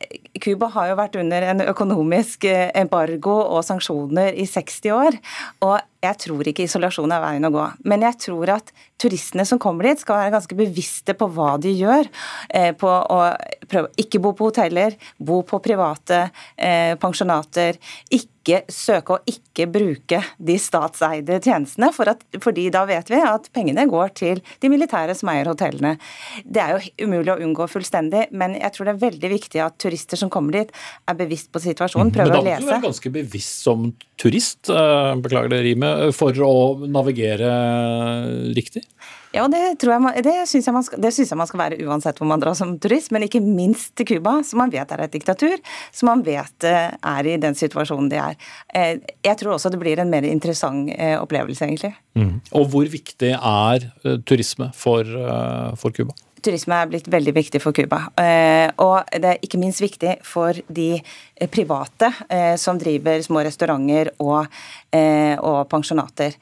har jo vært under en økonomisk eh, embargo og sanksjoner i 60 år. og jeg tror ikke isolasjon er veien å gå. Men jeg tror at turistene som kommer dit, skal være ganske bevisste på hva de gjør. Eh, på å prøve ikke bo på hoteller, bo på private eh, pensjonater. ikke søke å ikke bruke de statseide tjenestene, for at, fordi da vet vi at pengene går til de militære som eier hotellene. Det er jo umulig å unngå fullstendig, men jeg tror det er veldig viktig at turister som kommer dit, er bevisst på situasjonen, prøver å lese. Men da må du være ganske bevisst som turist, eh, beklager det rimet, for å navigere riktig? Ja, det, tror jeg man, det syns jeg, jeg, man skal være uansett hvor man drar som turist, men ikke minst til Cuba, som man vet er et diktatur, som man vet eh, er i den situasjonen de er. Eh, jeg tror også det blir en mer interessant eh, opplevelse, egentlig. Mm. Og hvor viktig er turisme for Cuba? Turisme er blitt veldig viktig for Cuba. Og det er ikke minst viktig for de private som driver små restauranter og Eh, og pensjonater.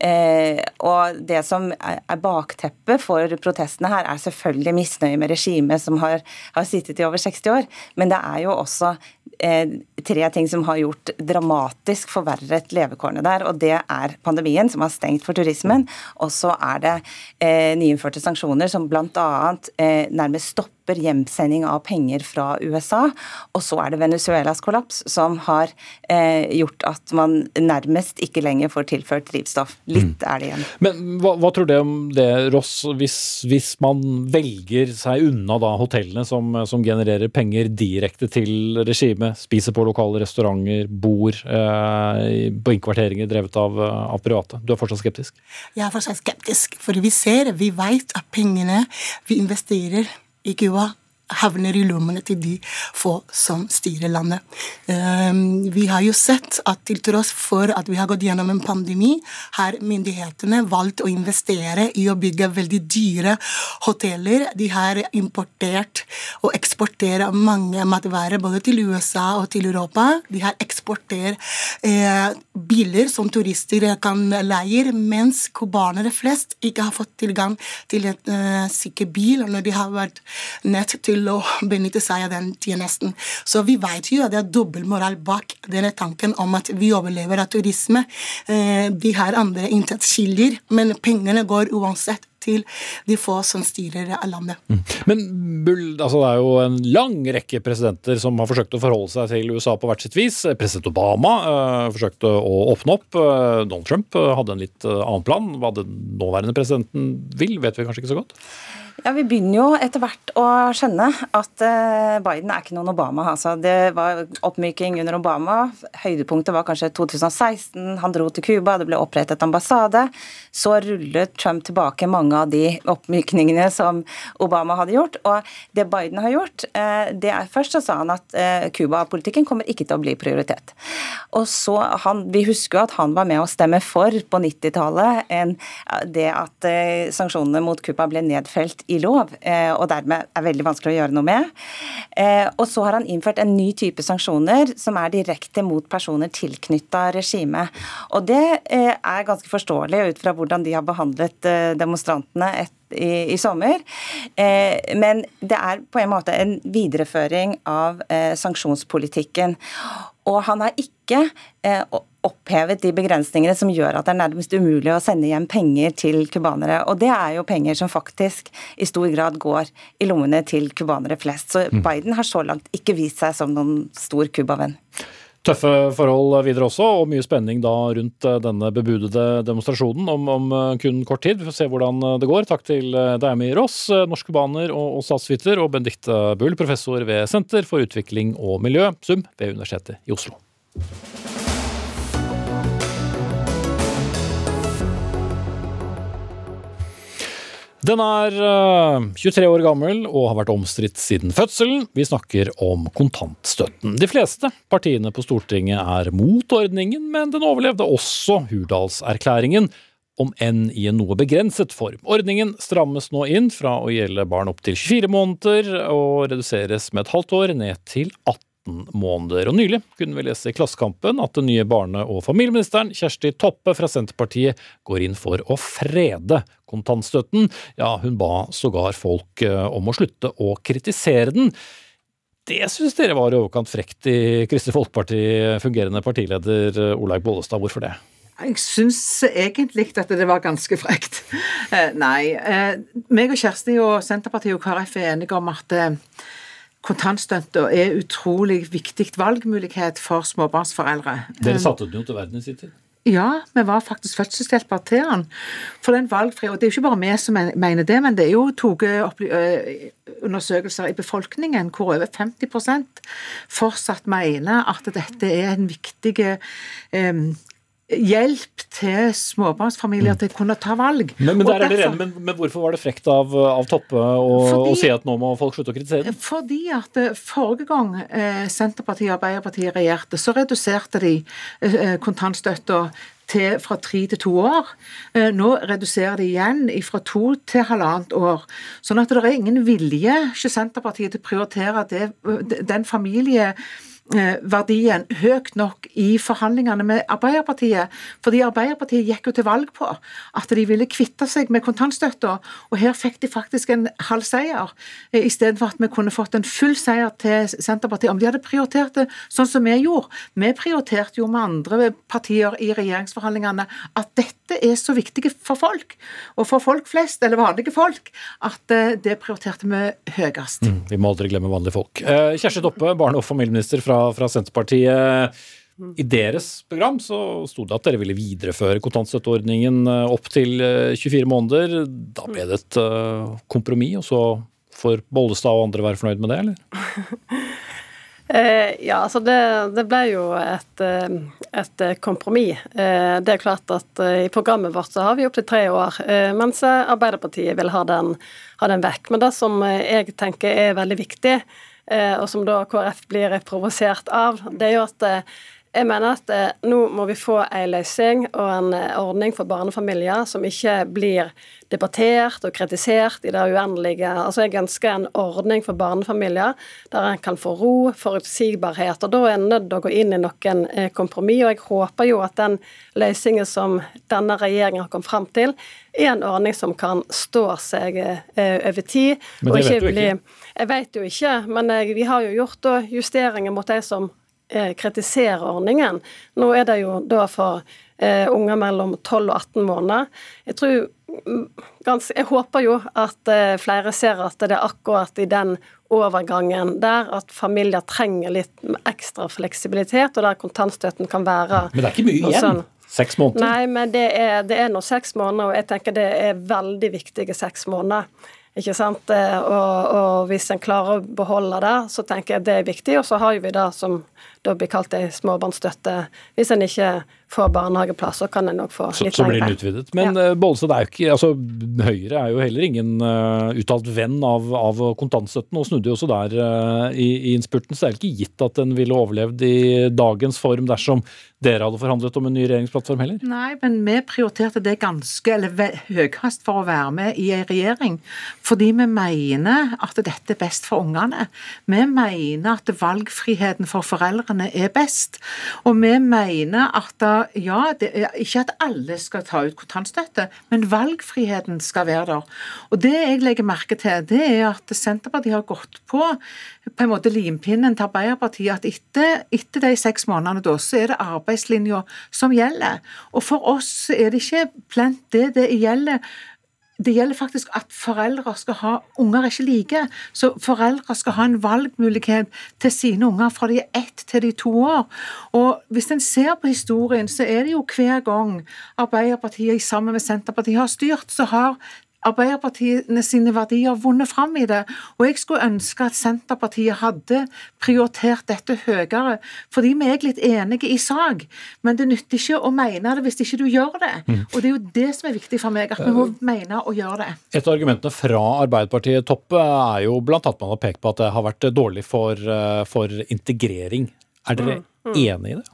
Eh, og det som er bakteppet for protestene her, er selvfølgelig misnøye med regimet som har, har sittet i over 60 år, men det er jo også eh, tre ting som har gjort dramatisk forverret levekårene der. og Det er pandemien, som har stengt for turismen. Og så er det eh, nyinnførte sanksjoner som bl.a. Eh, nærmest stopper stopper hjemsending av penger fra USA. Og så er det Venezuelas kollaps som har eh, gjort at man nærmest ikke lenger får tilført drivstoff. Litt mm. er det igjen. Men hva, hva, tror du om det, Ross, hvis, hvis, man velger seg unna da hotellene som, som genererer penger direkte til regimet, spiser på lokale restauranter, bor eh, på innkvarteringer drevet av, av private? Du er fortsatt skeptisk? Jeg er fortsatt skeptisk, for vi ser, vi vet at pengene vi investerer i Cuba havner i lommene til de få som styrer landet. Ehm, vi har jo sett at til tross for at vi har gått gjennom en pandemi, har myndighetene valgt å investere i å bygge veldig dyre hoteller. De har importert og eksportert mange matvarer både til USA og til Europa. De har eksportert eh, biler som turister kan leie, mens cubanere flest ikke har fått tilgang til en uh, sikker bil når de har vært nødt til til å benytte seg av den tjenesten. Så vi vet jo at det er dobbeltmoral bak denne tanken om at vi overlever av turisme. Vi de har andre inntektskilder, men pengene går uansett til de få som styrer landet. Mm. Men Bull, altså det er jo en lang rekke presidenter som har forsøkt å forholde seg til USA på hvert sitt vis. President Obama øh, forsøkte å åpne opp. Donald Trump hadde en litt annen plan. Hva den nåværende presidenten vil, vet vi kanskje ikke så godt? Ja, Vi begynner jo etter hvert å skjønne at eh, Biden er ikke noen Obama. Altså, det var oppmyking under Obama. Høydepunktet var kanskje 2016. Han dro til Cuba, det ble opprettet ambassade. Så rullet Trump tilbake mange av de oppmykningene som Obama hadde gjort. Og det Biden har gjort, eh, det er først så sa han at eh, Cuba-politikken kommer ikke til å bli prioritet. Og så han, Vi husker jo at han var med å stemme for på 90-tallet det at sanksjonene mot Cuba ble nedfelt i lov, eh, og dermed er veldig vanskelig å gjøre noe med. Eh, og så har han innført en ny type sanksjoner som er direkte mot personer tilknytta regimet. Og det eh, er ganske forståelig ut fra hvordan de har behandlet demonstrantene etter i, i, sommer. Eh, men det er på en måte en videreføring av eh, sanksjonspolitikken. Og han har ikke eh, opphevet de begrensningene som gjør at det er nærmest umulig å sende hjem penger til cubanere. Og det er jo penger som faktisk i stor grad går i lommene til cubanere flest. Så mm. Biden har så langt ikke vist seg som noen stor Cuba-venn. Tøffe forhold videre også, og mye spenning da rundt eh, denne bebudede demonstrasjonen om, om eh, kun kort tid. Vi får se hvordan eh, det går. Takk til Dami Ross, norsk cubaner og, og statsviter, og Benedicte Bull, professor ved Senter for utvikling og miljø, SUM, ved Universitetet i Oslo. Den er 23 eh, år gammel og har vært omstridt siden fødselen. Vi snakker om kontantstøtten. De fleste partiene på Stortinget er mot ordningen, men den overlevde også Hurdalserklæringen, om enn i en noe begrenset form. Ordningen strammes nå inn fra å gjelde barn opptil 24 måneder og reduseres med et halvt år ned til 18 måneder. Og Nylig kunne vi lese i Klassekampen at den nye barne- og familieministeren Kjersti Toppe fra Senterpartiet går inn for å frede kontantstøtten. Ja, hun ba sågar folk eh, om å slutte å kritisere den. Det syns dere var i overkant frekt i Kristelig Folkeparti, fungerende partileder eh, Olaug Bollestad. Hvorfor det? Jeg syns egentlig at det var ganske frekt. Eh, nei. meg og Kjersti og Senterpartiet og KrF er enige om at kontantstøtta er utrolig viktig valgmulighet for småbarnsforeldre. Dere satte den jo til verden i sin tid? Ja, vi var faktisk fødselshjelper til han. For den valgfri, og Det er jo ikke bare vi som mener det, men det er jo tatt undersøkelser i befolkningen hvor over 50% fortsatt mener at dette er en viktig um, hjelp til småbarnsfamilier til å kunne ta valg. Men, men, derfor, enig, men, men hvorfor var det frekt av, av Toppe å, si at nå må folk slutte å kritisere Fordi at eh, forrige gang eh, Senterpartiet og Arbeiderpartiet regjerte, så reduserte de eh, kontantstøtta til, fra tre til to år. Eh, nå reduserer de igjen fra to til halvannet år. Sånn at det er ingen vilje ikke Senterpartiet til å prioritere det, den familie eh, verdien høyt nok i forhandlingene med Arbeiderpartiet. Fordi Arbeiderpartiet gikk jo til valg på at de ville kvitte seg med kontantstøtta, og her fikk de faktisk en halv seier, eh, istedenfor at vi kunne fått en full seier til Senterpartiet. Om de hadde prioritert det sånn som vi gjorde. Vi prioriterte jo med andre partier i regjeringsforhandlingene at dette er så viktig for folk, og for folk flest, eller vanlige folk, at eh, det prioriterte vi høyest. Mm, vi må aldri glemme vanlige folk. Eh, Kjersti Toppe, barne- og familieminister fra, fra Senterpartiet. I deres program så sto det at dere ville videreføre kontantstøtteordningen eh, opp til eh, 24 måneder. Da ble det et eh, kompromiss, og så får Bollestad og andre være fornøyd med det, eller? Eh, ja, altså det, det ble jo et, eh, et kompromiss. Eh, det er klart at eh, i programmet vårt så har vi opptil tre år, eh, mens Arbeiderpartiet vil ha den, ha den vekk. Men det som eh, jeg tenker er veldig viktig, eh, og som da KrF blir provosert av, det er jo at eh, jeg mener at eh, nå må vi få en løsning og en eh, ordning for barnefamilier som ikke blir debattert og kritisert i det uendelige. Altså Jeg ønsker en ordning for barnefamilier der en kan få ro, forutsigbarhet. og Da er en nødt til å gå inn i noen eh, kompromiss. og Jeg håper jo at den løsningen som denne regjeringen har kommet fram til, er en ordning som kan stå seg eh, over tid. Men det vet du ikke. Jeg vet jo ikke, men eh, vi har jo gjort da justeringer mot de som eh, kritiserer ordningen. Nå er det jo da for eh, unger mellom 12 og 18 måneder. Jeg tror mm, Jeg håper jo at eh, flere ser at det er akkurat i den overgangen der at familier trenger litt ekstra fleksibilitet, og der kontantstøtten kan være Men det er ikke mye igjen. sånn. Seks måneder. Nei, men det er, det er nå seks måneder, og jeg tenker det er veldig viktige seks måneder. Ikke sant? Eh, Og, og hvis en klarer å beholde det, så tenker jeg det er viktig. Og så har vi det som da blir kalt ei småbarnsstøtte. Hvis en ikke får barnehageplass, så kan en nok få Så, litt så blir den lengre. utvidet. Men ja. Bollestad er jo ikke altså Høyre er jo heller ingen uh, uttalt venn av, av kontantstøtten, og snudde jo også der uh, i, i innspurten. Så det er vel ikke gitt at den ville overlevd i dagens form dersom dere hadde forhandlet om en ny regjeringsplattform heller? Nei, men vi prioriterte det ganske eller høyest for å være med i en regjering. Fordi vi mener at dette er best for ungene. Vi mener at valgfriheten for foreldrene er best. Og vi mener at da, ja, ikke at alle skal ta ut kontantstøtte, men valgfriheten skal være der. Og det jeg legger merke til, det er at Senterpartiet har gått på på en måte limpinnen til Arbeiderpartiet at etter, etter de seks månedene da, så er det arbeidslinja som gjelder. Og for oss er det ikke plent det det gjelder. Det gjelder faktisk at foreldre skal ha Unger er ikke like, så foreldre skal ha en valgmulighet til sine unger fra de er ett til de to år. Og hvis en ser på historien, så er det jo hver gang Arbeiderpartiet sammen med Senterpartiet har styrt, så har Arbeiderpartiet sine verdier vunnet fram i det. Og jeg skulle ønske at Senterpartiet hadde prioritert dette høyere, fordi vi er litt enige i sak. Men det nytter ikke å mene det hvis ikke du gjør det. Og det er jo det som er viktig for meg, at vi må mene og gjøre det. Et av argumentene fra Arbeiderpartiet Toppe er jo blant annet man har pekt på at det har vært dårlig for, eh, for integrering. Er dere enig i det?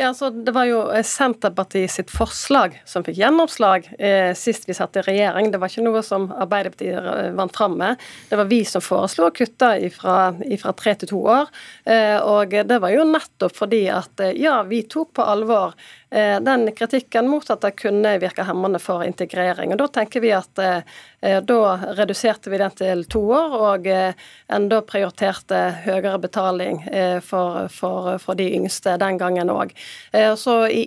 Ja, så Det var jo eh, Senterpartiet sitt forslag som fikk gjennomslag eh, sist vi satt i regjering. Det var ikke noe som Arbeiderpartiet eh, vant fram med. Det var vi som foreslo å kutte fra tre til to år. Eh, og det var jo nettopp fordi at eh, ja, vi tok på alvor den kritikken mot at det kunne virke hemmende for integrering. Og Da tenker vi at eh, eh, da reduserte vi den til to år, og enda prioriterte høyere betaling eh, for, for, for de yngste den gangen òg.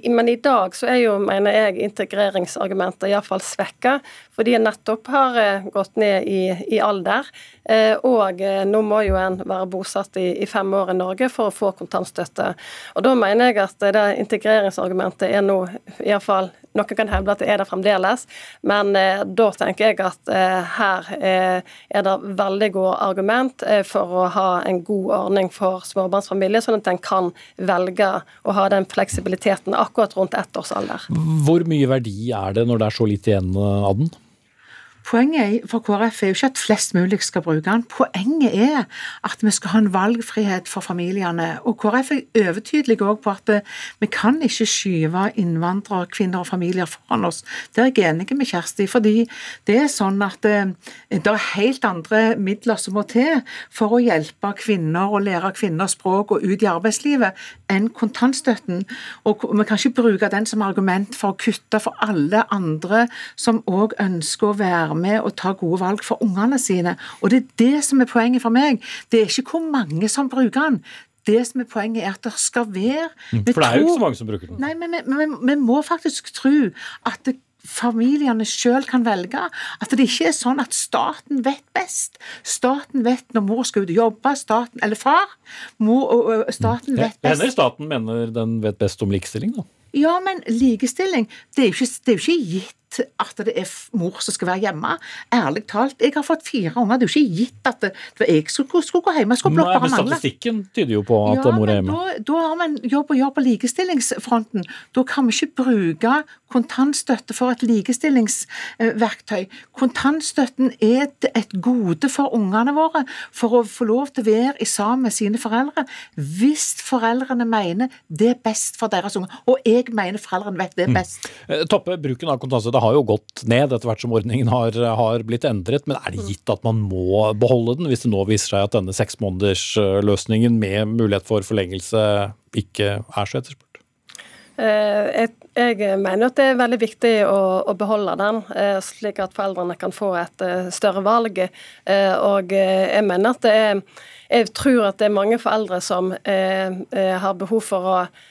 Men i dag så er jo, mener jeg, integreringsargumentet iallfall svekka, fordi en nettopp har eh, gått ned i, i alder. Eh, Og eh, nå må jo en være bosatt i, i fem år i Norge for å få kontantstøtte. Og da mener jeg at det integreringsargumentet er nå iallfall noen kan hevde at det er det fremdeles, men eh, da tenker jeg at eh, her eh, er det veldig gode argument for å ha en god ordning for småbarnsfamilier, sånn at en kan velge å ha den fleksibiliteten akkurat rundt ett års alder. Hvor mye verdi er det når det er så lite igjen av den? Poenget for KrF er jo ikke at flest mulig skal bruke den. Poenget er at vi skal ha en valgfrihet for familiene. Og KrF er overtydelig også på at vi kan ikke skyve innvandrere, kvinner og familier foran oss. Det er jeg enig med Kjersti fordi det er sånn at det er helt andre midler som må til for å hjelpe kvinner og lære kvinner språk og ut i arbeidslivet enn kontantstøtten. Og vi kan ikke bruke den som argument for å kutte for alle andre som òg ønsker å være med og ta gode valg for ungene sine. Og det er det som er poenget for meg. Det er ikke hvor mange som bruker den. Det som er Poenget er at det skal være vi For det er jo ikke så mange som bruker den. Nei, men vi må faktisk tro at det, familiene sjøl kan velge. At det ikke er sånn at staten vet best. Staten vet når mor skal ut og jobbe, staten, eller far. Mor, staten vet best. Hender staten mener den vet best om likestilling, da? Ja, men likestilling det er jo ikke, det er jo ikke gitt at det er mor som skal være hjemme. Ærlig talt, jeg har fått fire unger. Det er jo ikke gitt at det, det jeg skulle, skulle, gå hjemme. Jeg skulle Nei, men Statistikken tyder jo på at ja, mor er hjemme. Da, da har vi en jobb å gjøre på likestillingsfronten. Da kan vi ikke bruke kontantstøtte for et likestillingsverktøy. Kontantstøtten er et gode for ungene våre for å få lov til å være i sammen med sine foreldre hvis foreldrene mener det er best for deres unger. Og jeg mener foreldrene vet det mm. best. Mm. Toppe, bruken av kontantstøtte har jo gått ned etter hvert som ordningen har, har, blitt endret, men er det gitt at man må beholde den hvis det nå viser seg at denne seksmånedersløsningen med mulighet for forlengelse ikke er så etterspurt? Eh, jeg mener at det er veldig viktig å, å beholde den, eh, slik at foreldrene kan få et eh, større valg. Og jeg mener at det er Jeg tror at det er mange foreldre som har behov for å Eh,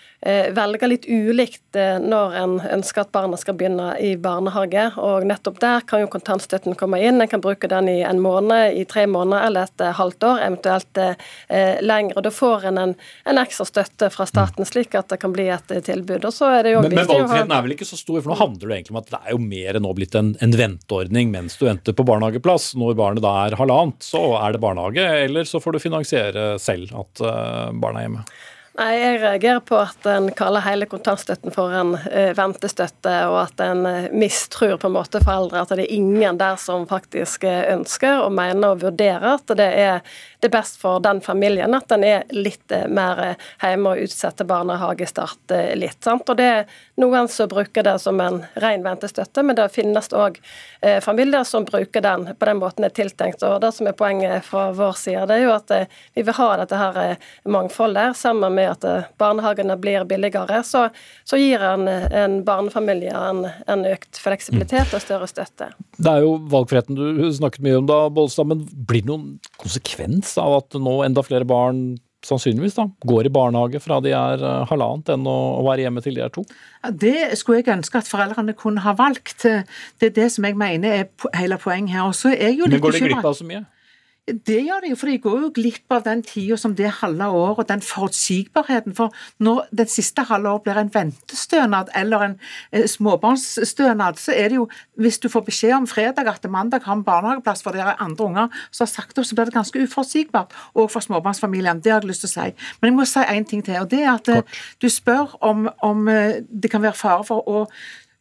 velge litt ulikt eh, når en ønsker at barna skal begynne i barnehage. og Nettopp der kan jo kontantstøtten komme inn. En kan bruke den i en måned, i tre måneder eller et eh, halvt år, eventuelt lengre, lenger. og Da får en en, en, ekstra støtte fra staten, slik at det kan bli et tilbud. og så er det jo Men, men valgfriheten er vel ikke så stor, for nå handler det egentlig om at det er jo mer enn nå blitt en, en venteordning mens du venter på barnehageplass. Når barnet da er halvannet, så er det barnehage, eller så får du finansiere selv at barna er hjemme. Nei, Jeg reagerer på at en kaller hele kontantstøtten for en uh, ventestøtte, og at en mistror mistrur på en måte foreldre. At det er ingen der som faktisk uh, ønsker og mener og vurderer at det er det er best for den familien at en er litt mer hjemme og utsetter barnehagestart litt. sant? Og Det er noen som bruker det som en ren ventestøtte, men det finnes òg familier som bruker den på den måten det er tiltenkt. Og Det som er poenget fra vår side, det er jo at vi vil ha dette her mangfoldet sammen med at eh, barnehagene blir billigere, så, så gir en, en barnefamilie en, en, økt fleksibilitet og større støtte. Det er jo valgfriheten du snakket mye om da, Bollestad, men blir det noen konsekvens av at nå enda flere barn sannsynligvis da, går i barnehage fra de er eh, halvannet enn å, være hjemme til de er to? Det skulle jeg ønske at foreldrene kunne ha valgt. Det er det som jeg mener er hele poenget her. Men går de glipp av så mye? Det gjør de jo, for de går jo glipp av den tida som det halve året, den forutsigbarheten. For når den siste halve året blir en ventestønad eller en eh, småbarnsstønad, så er det jo Hvis du får beskjed om fredag at mandag har en barnehageplass for dere andre unger så har sagt opp, så blir det ganske uforutsigbart òg for småbarnsfamiliene. Det har jeg lyst til å si. Men jeg må si én ting til, og det er at eh, Kort. du spør om, om eh, det kan være fare for å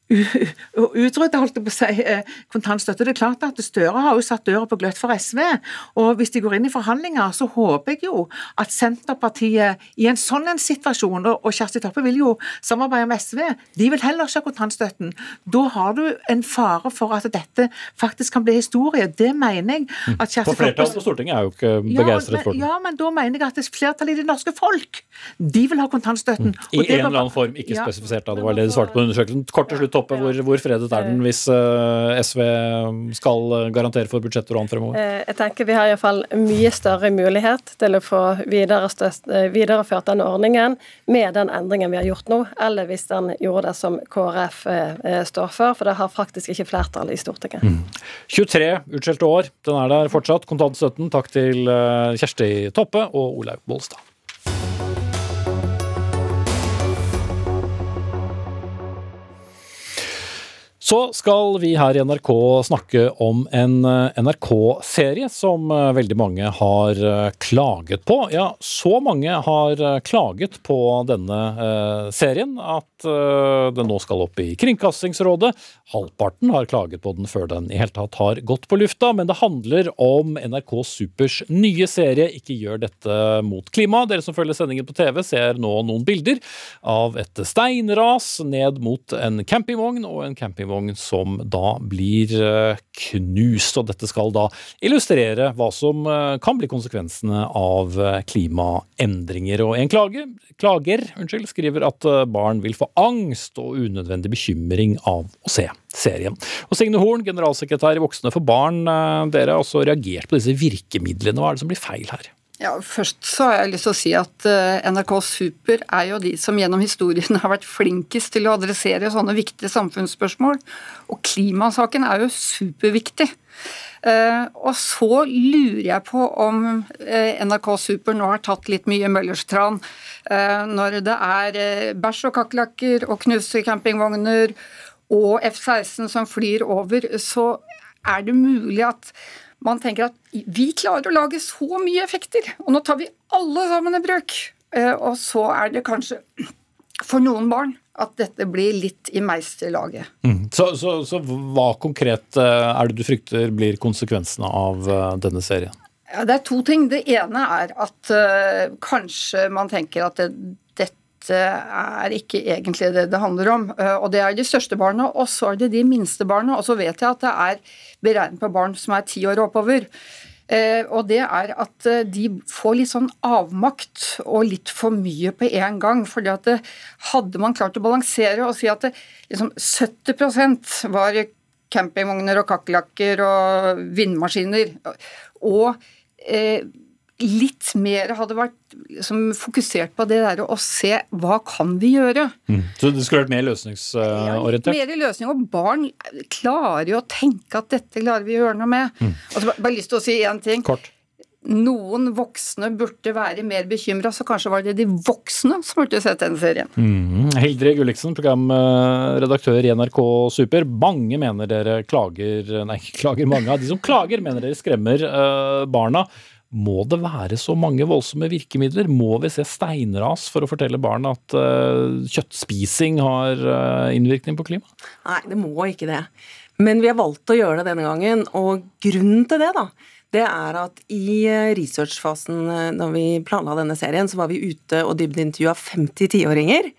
utrydde holdt jeg på å si, eh, kontantstøtte. Det er klart at Støre har jo satt døra på gløtt for SV. og Hvis de går inn i forhandlinger, så håper jeg jo at Senterpartiet i en sånn en situasjon, og Kjersti Toppe vil jo samarbeide med SV, de vil heller ikke ha kontantstøtten. Da har du en fare for at dette faktisk kan bli historie. Det mener jeg at Kjersti Toppe flertallet på Stortinget er jo ikke begeistret for den. Ja, men da mener jeg at det flertallet i det norske folk, de vil ha kontantstøtten. Mm. I en eller annen form, ikke ja, spesifisert, da. Det var det du svarte på undersøkelsen. Kort til slutt, Toppe, hvor, hvor, fredet er den hvis uh, SV skal garantere for budsjetter og annet fremover? Eh, jeg tenker Vi har iallfall mye større mulighet til å få eh, videreført denne ordningen med den endringen vi har gjort nå, eller hvis den gjorde det som KrF uh, står for, for det har faktisk ikke flertall i Stortinget. Mm. 23 utskjelte år, den er der fortsatt. Kontantstøtten. Takk til Kjersti Toppe og Olaug Bollestad. Så skal vi her i NRK snakke om en eh, NRK-serie som eh, veldig mange har eh, klaget på. Ja, så mange har klaget på denne serien at den nå skal opp i Kringkastingsrådet. Halvparten har klaget på den før den i hele tatt har gått på lufta, men det handler om NRK Supers nye serie Ikke gjør dette mot klima. Dere som følger sendingen på TV, ser nå noen bilder av et steinras ned mot en campingvogn, og en campingvogn som da blir eh, knust. Og dette skal da illustrere hva som eh, kan bli konsekvensene av eh, klimaendringer. Og en klage, klager unnskyld, skriver at barn vil få angst og unødvendig bekymring av å se serien. Og Signe Horn, generalsekretær i Voksne for barn, dere har også reagert på disse virkemidlene. Hva er det som blir feil her? Ja, Først så har jeg lyst til å si at eh, NRK Super er jo de som gjennom historien har vært flinkest til å adressere sånne viktige samfunnsspørsmål. Og klimasaken er jo superviktig. Uh, og så lurer jeg på om uh, NRK Super nå har tatt litt mye Møllerstran. Når det er bæsj og kakerlakker og knuste campingvogner og F-16 som flyr over, så er det mulig at man tenker at vi klarer å lage så mye effekter, og nå tar vi alle sammen i bruk. Og så er det kanskje for noen barn at dette blir litt i meisterlaget. Mm. Så, så, så, hva konkret eh, er det du frykter blir konsekvensene av eh, denne serien? Ja, det er to ting. Det ene er at kanskje man tenker at det, dette er ikke egentlig det det handler om. Uh, og det er de største barna, og så er det de minste barna. Og så vet jeg at det er beregnet på barn som er ti år oppover. Eh, og det er at eh, de får litt sånn avmakt og litt for mye på en gang. fordi at eh, hadde man klart å balansere og si at det, liksom 70% var campingvogner og kakerlakker og vindmaskiner, og eh, litt mer hadde vært liksom, fokusert på det der å se hva kan vi gjøre. Mm. Så det skulle vært mer løsningsorientert? Ja, mer løsning, og barn klarer jo å tenke at dette klarer vi å gjøre noe med. Mm. Altså, bare lyst til å si én ting. Kort. Noen voksne burde være mer bekymra, så kanskje var det de voksne som burde sett den serien. Mm. Hildre Gulliksen, programredaktør i NRK Super. Mange mener dere klager Nei, klager mange av de som klager, mener dere skremmer uh, barna. Må det være så mange voldsomme virkemidler? Må vi se steinras for å fortelle barn at uh, kjøttspising har uh, innvirkning på klima? Nei, det må ikke det. Men vi har valgt å gjøre det denne gangen, og grunnen til det, da, det er at i eh, researchfasen når vi planla denne serien, så var vi ute og dybdeintervjua 50 tiåringer.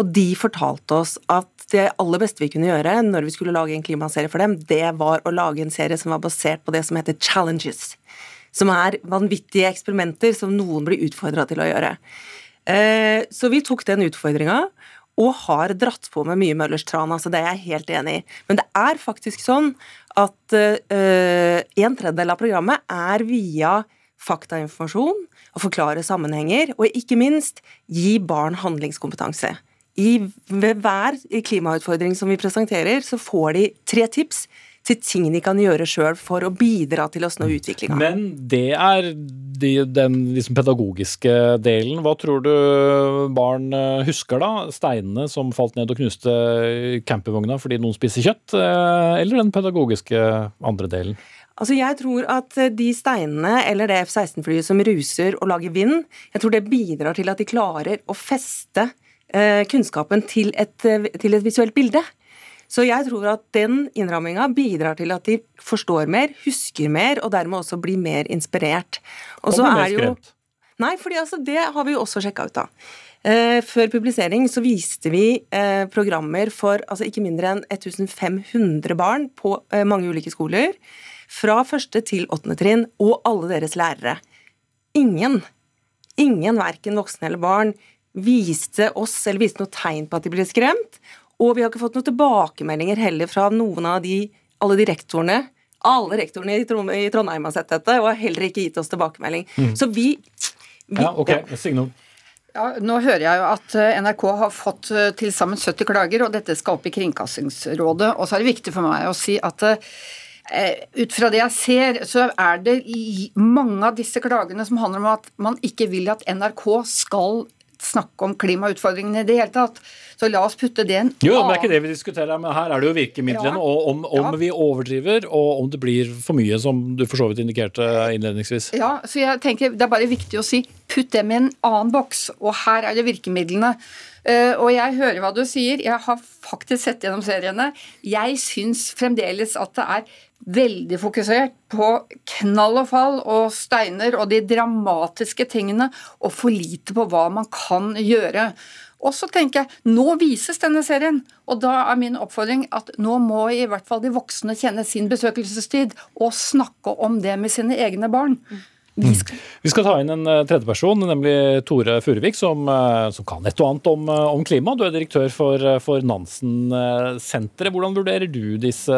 Og de fortalte oss at det aller beste vi kunne gjøre når vi skulle lage en klimaserie for dem, det var å lage en serie som var basert på det som heter challenges som er vanvittige eksperimenter som noen blir utfordra til å gjøre. Eh, så vi tok den utfordringa og har dratt på med mye Møllers tran. Altså det er jeg helt enig i. Men det er faktisk sånn at uh, en tredjedel av programmet er via faktainformasjon, å forklare sammenhenger, og ikke minst gi barn handlingskompetanse. I, ved hver klimautfordring som vi presenterer, så får de tre tips til ting de kan gjøre sjøl for å bidra til å snu utviklinga. Men det er de, den liksom pedagogiske delen. Hva tror du barn eh, husker da? Steinene som falt ned og knuste campingvogna fordi noen spiser kjøtt, eh, eller den pedagogiske andre delen? Altså Jeg tror at de steinene eller det F-16-flyet som ruser og lager vind, jeg tror det bidrar til at de klarer å feste eh, kunnskapen til et, til et visuelt bilde. Så jeg tror at den innramminga bidrar til at de forstår mer, husker mer, og dermed også blir mer inspirert. Og så er jo Nei, for altså, det har vi jo også sjekka ut, da. Eh, før publisering så viste vi eh, programmer for altså ikke mindre enn 1500 barn på eh, mange ulike skoler. Fra første til åttende trinn, og alle deres lærere. Ingen, ingen verken voksne eller barn, viste oss eller viste noe tegn på at de ble skremt. Og vi har ikke fått noen tilbakemeldinger heller fra noen av de, alle de rektorene. Alle rektorene i Trondheim har sett dette og har heller ikke gitt oss tilbakemelding. Mm. Så vi, vi Ja, ok. Signal. Ja, nå hører jeg jo at eh, NRK har fått eh, til sammen 70 klager, og dette skal opp i Kringkastingsrådet. Og så er det viktig for meg å si at eh, ut fra det jeg ser, så er det mange av disse klagene som handler om at man ikke vil at NRK skal snakke om klimautfordringene i det hele tatt. Så la oss putte det en Jo, men det er ikke det vi diskuterer, men her er det jo virkemidlene. Ja. Og om, om vi overdriver, og om det blir for mye, som du for så vidt indikerte innledningsvis. Ja, så jeg tenker Det er bare viktig å si putt dem i en annen boks, og her er det virkemidlene. Uh, og jeg hører hva du sier, jeg har faktisk sett gjennom seriene. Jeg syns fremdeles at det er veldig fokusert på knall og fall og steiner og de dramatiske tingene, og for lite på hva man kan gjøre. Og så tenker jeg, Nå vises denne serien, og da er min oppfordring at nå må i hvert fall de voksne kjenne sin besøkelsestid og snakke om det med sine egne barn. Vi skal Vi skal ta inn en eh, tredjeperson, nemlig Tore Furuvik, som, eh, som kan et og annet om, eh, om klima. Du er direktør for, for Nansen-senteret. Hvordan vurderer du disse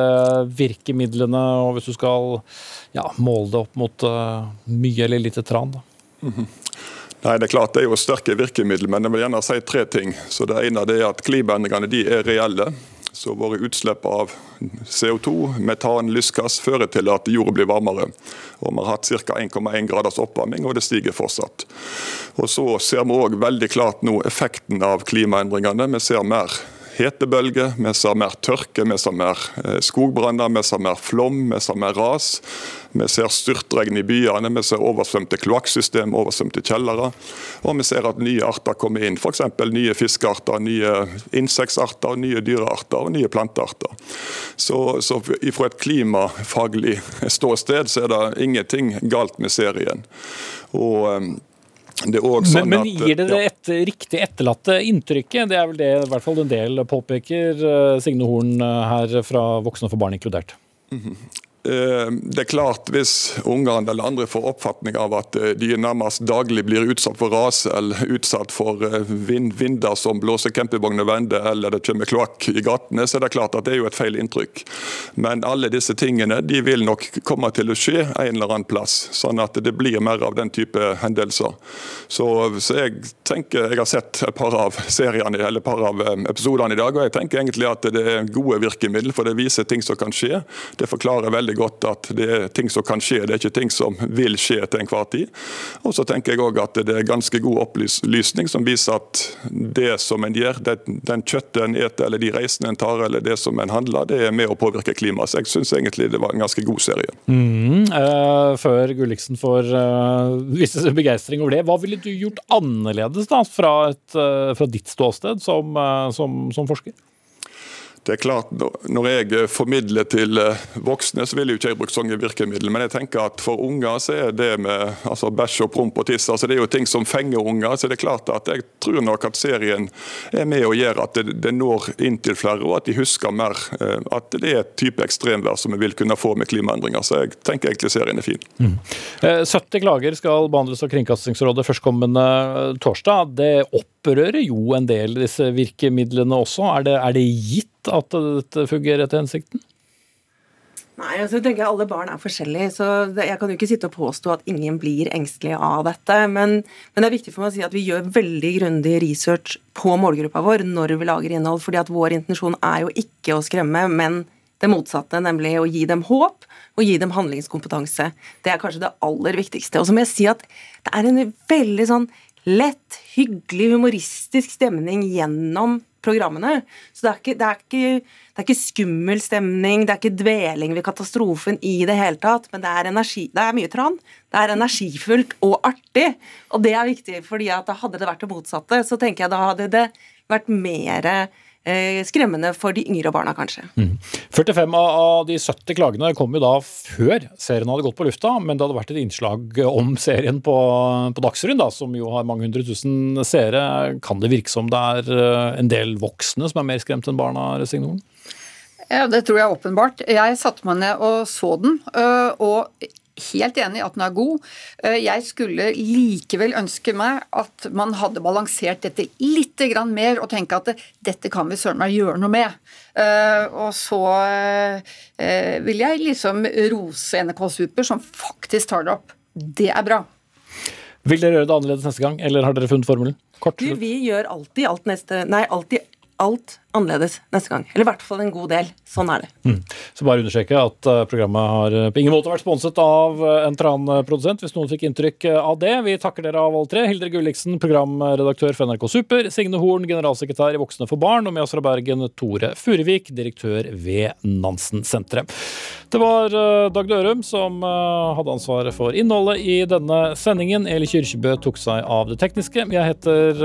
virkemidlene, og hvis du skal ja, måle det opp mot uh, mye eller lite tran? Da? Nei, Det er klart det er jo sterke virkemidler, men jeg vil gjerne si tre ting. Så Det ene er at klimaendringene de er reelle. Så Våre utslipp av CO2, metan, lystgass fører til at jorda blir varmere. Og Vi har hatt ca. 1,1 graders oppvarming, og det stiger fortsatt. Og Så ser vi òg veldig klart nå effekten av klimaendringene. Vi ser mer hetebølger, vi ser mer tørke, vi ser mer eh, skogbranner, vi ser mer flom, vi ser mer ras. Vi ser styrtregn i byene, vi ser oversvømte kloakksystem, oversvømte kjellere. Og vi ser at nye arter kommer inn, f.eks. nye fiskearter, nye insektsarter, nye dyrearter og nye plantearter. Så, så fra et klimafaglig ståsted så er det ingenting galt med serien. Og sånn Men, men gir det det ja. et riktig etterlatte inntrykket? Det er vel det i hvert fall en del påpeker, eh, Signe Horn eh, her fra Voksne for barn inkludert. Eh, Det er klart Hvis Ungarn eller andre får oppfatning av at eh, de nærmest daglig blir utsatt for ras eller utsatt for eh, vind, vinder som blåser campingvogner vende eller det kommer kloakk i gatene, så er det klart at det er jo et feil inntrykk. Men alle disse tingene de vil nok komme til å skje en eller annen plass, sånn at det blir mer av den type hendelser. Så, så jeg tenker, jeg har sett et par av seriene, eller et par av eh, episodene i dag, og jeg tenker egentlig at det er gode virkemidler, for det viser ting som kan skje. Det forklarer veldig godt at det er ting som kan skje, det er ikke ting som vil skje til enhver tid. Og så tenker jeg også at det er ganske god opplysning som viser at det som en gjør, det, den kjøttet en eter, eller de reisene en tar, eller det som en handler, det er med å påvirke klimaet. Så jeg syns egentlig det var en ganske god serie. Mm, eh, før Gulliksen får uh, vise sin begeistring over det, hva ville du gjort annerledes da, fra, et, eh, fra ditt ståsted som, som, som forsker? Det er klart, Når jeg formidler til eh, voksne, så vil jo ikke jeg bruke sånne virkemidler. Men jeg tenker at for unger så er det med altså bæsj og promp og tiss altså det er jo ting som fenger unger. så det er klart at Jeg tror nok at serien er med og gjør at det, det når inn til flere, og at de husker mer eh, at det er et type ekstremvær som vi vil kunne få med klimaendringer. Så jeg tenker egentlig serien er fin. Mm. Eh, 70 klager skal behandles av Kringkastingsrådet førstkommende torsdag. Det opprører jo en del disse virkemidlene også. Er det, er det gitt at dette fungerer etter hensikten? Nei, altså jeg tenker Alle barn er forskjellige, så jeg kan jo ikke sitte og påstå at ingen blir engstelige av dette. Men, men, det er viktig for meg å si at vi gjør veldig grundig research på målgruppa vår når vi lager innhold. fordi at vår intensjon er jo ikke å skremme, men det motsatte, nemlig å gi dem håp og gi dem handlingskompetanse. Det er kanskje det aller viktigste. Og så må jeg si at det er en veldig sånn lett, hyggelig, humoristisk stemning gjennom programmene. Så det er, ikke, det, er ikke, det er ikke skummel stemning, det er ikke dveling ved katastrofen i det hele tatt, men det er energi, det er mye tran. Det er energifullt og artig, og det er viktig, fordi at hadde det vært det motsatte, så tenker jeg da hadde det vært mer skremmende for de yngre barna, kanskje. Mm. 45 av de 70 klagene kom jo da før serien hadde gått på lufta, men det hadde vært et innslag om serien på, på Dagsrevyen, da, som jo har mange hundre tusen seere. Kan det virke som det er eh, en del voksne som er mer skremt enn barna? Resignoren? Ja, Det tror jeg åpenbart. Jeg satte meg ned og så den, øh, og helt enig i at den er god. Øh, Jeg skulle likevel ønske meg at man hadde balansert dette litt mer og tenke at dette kan vi søren meg gjøre noe med. Øh, Og så øh, vil jeg liksom rose NRK Super, som faktisk tar det opp. Det er bra. Vil dere gjøre det annerledes neste gang, eller har dere funnet formelen? Kort. Du, vi gjør alltid alt neste Nei, alltid alt annerledes neste gang. Eller i hvert fall en god del. Sånn er det. Mm. Så bare understreke at uh, programmet har uh, på ingen måte vært sponset av uh, en tranprodusent, hvis noen fikk inntrykk av det. Vi takker dere av alle tre. Hildre Gulliksen, programredaktør for NRK Super. Signe Horn, generalsekretær i Voksne for barn. Og med oss fra Bergen, Tore Furuvik, direktør ved Nansen-senteret. Det var Dag Dørum som hadde ansvaret for innholdet i denne sendingen. Eli Kyrkjebø tok seg av det tekniske. Jeg heter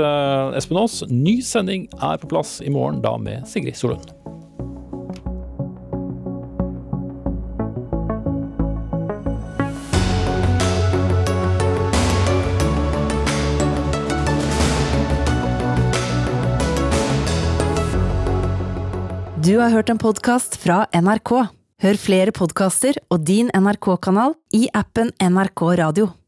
Espen Aas. Ny sending er på plass i morgen. da med Sigrid Solund. Du har hørt en podkast fra NRK. Hør flere podkaster og din NRK-kanal i appen NRK Radio.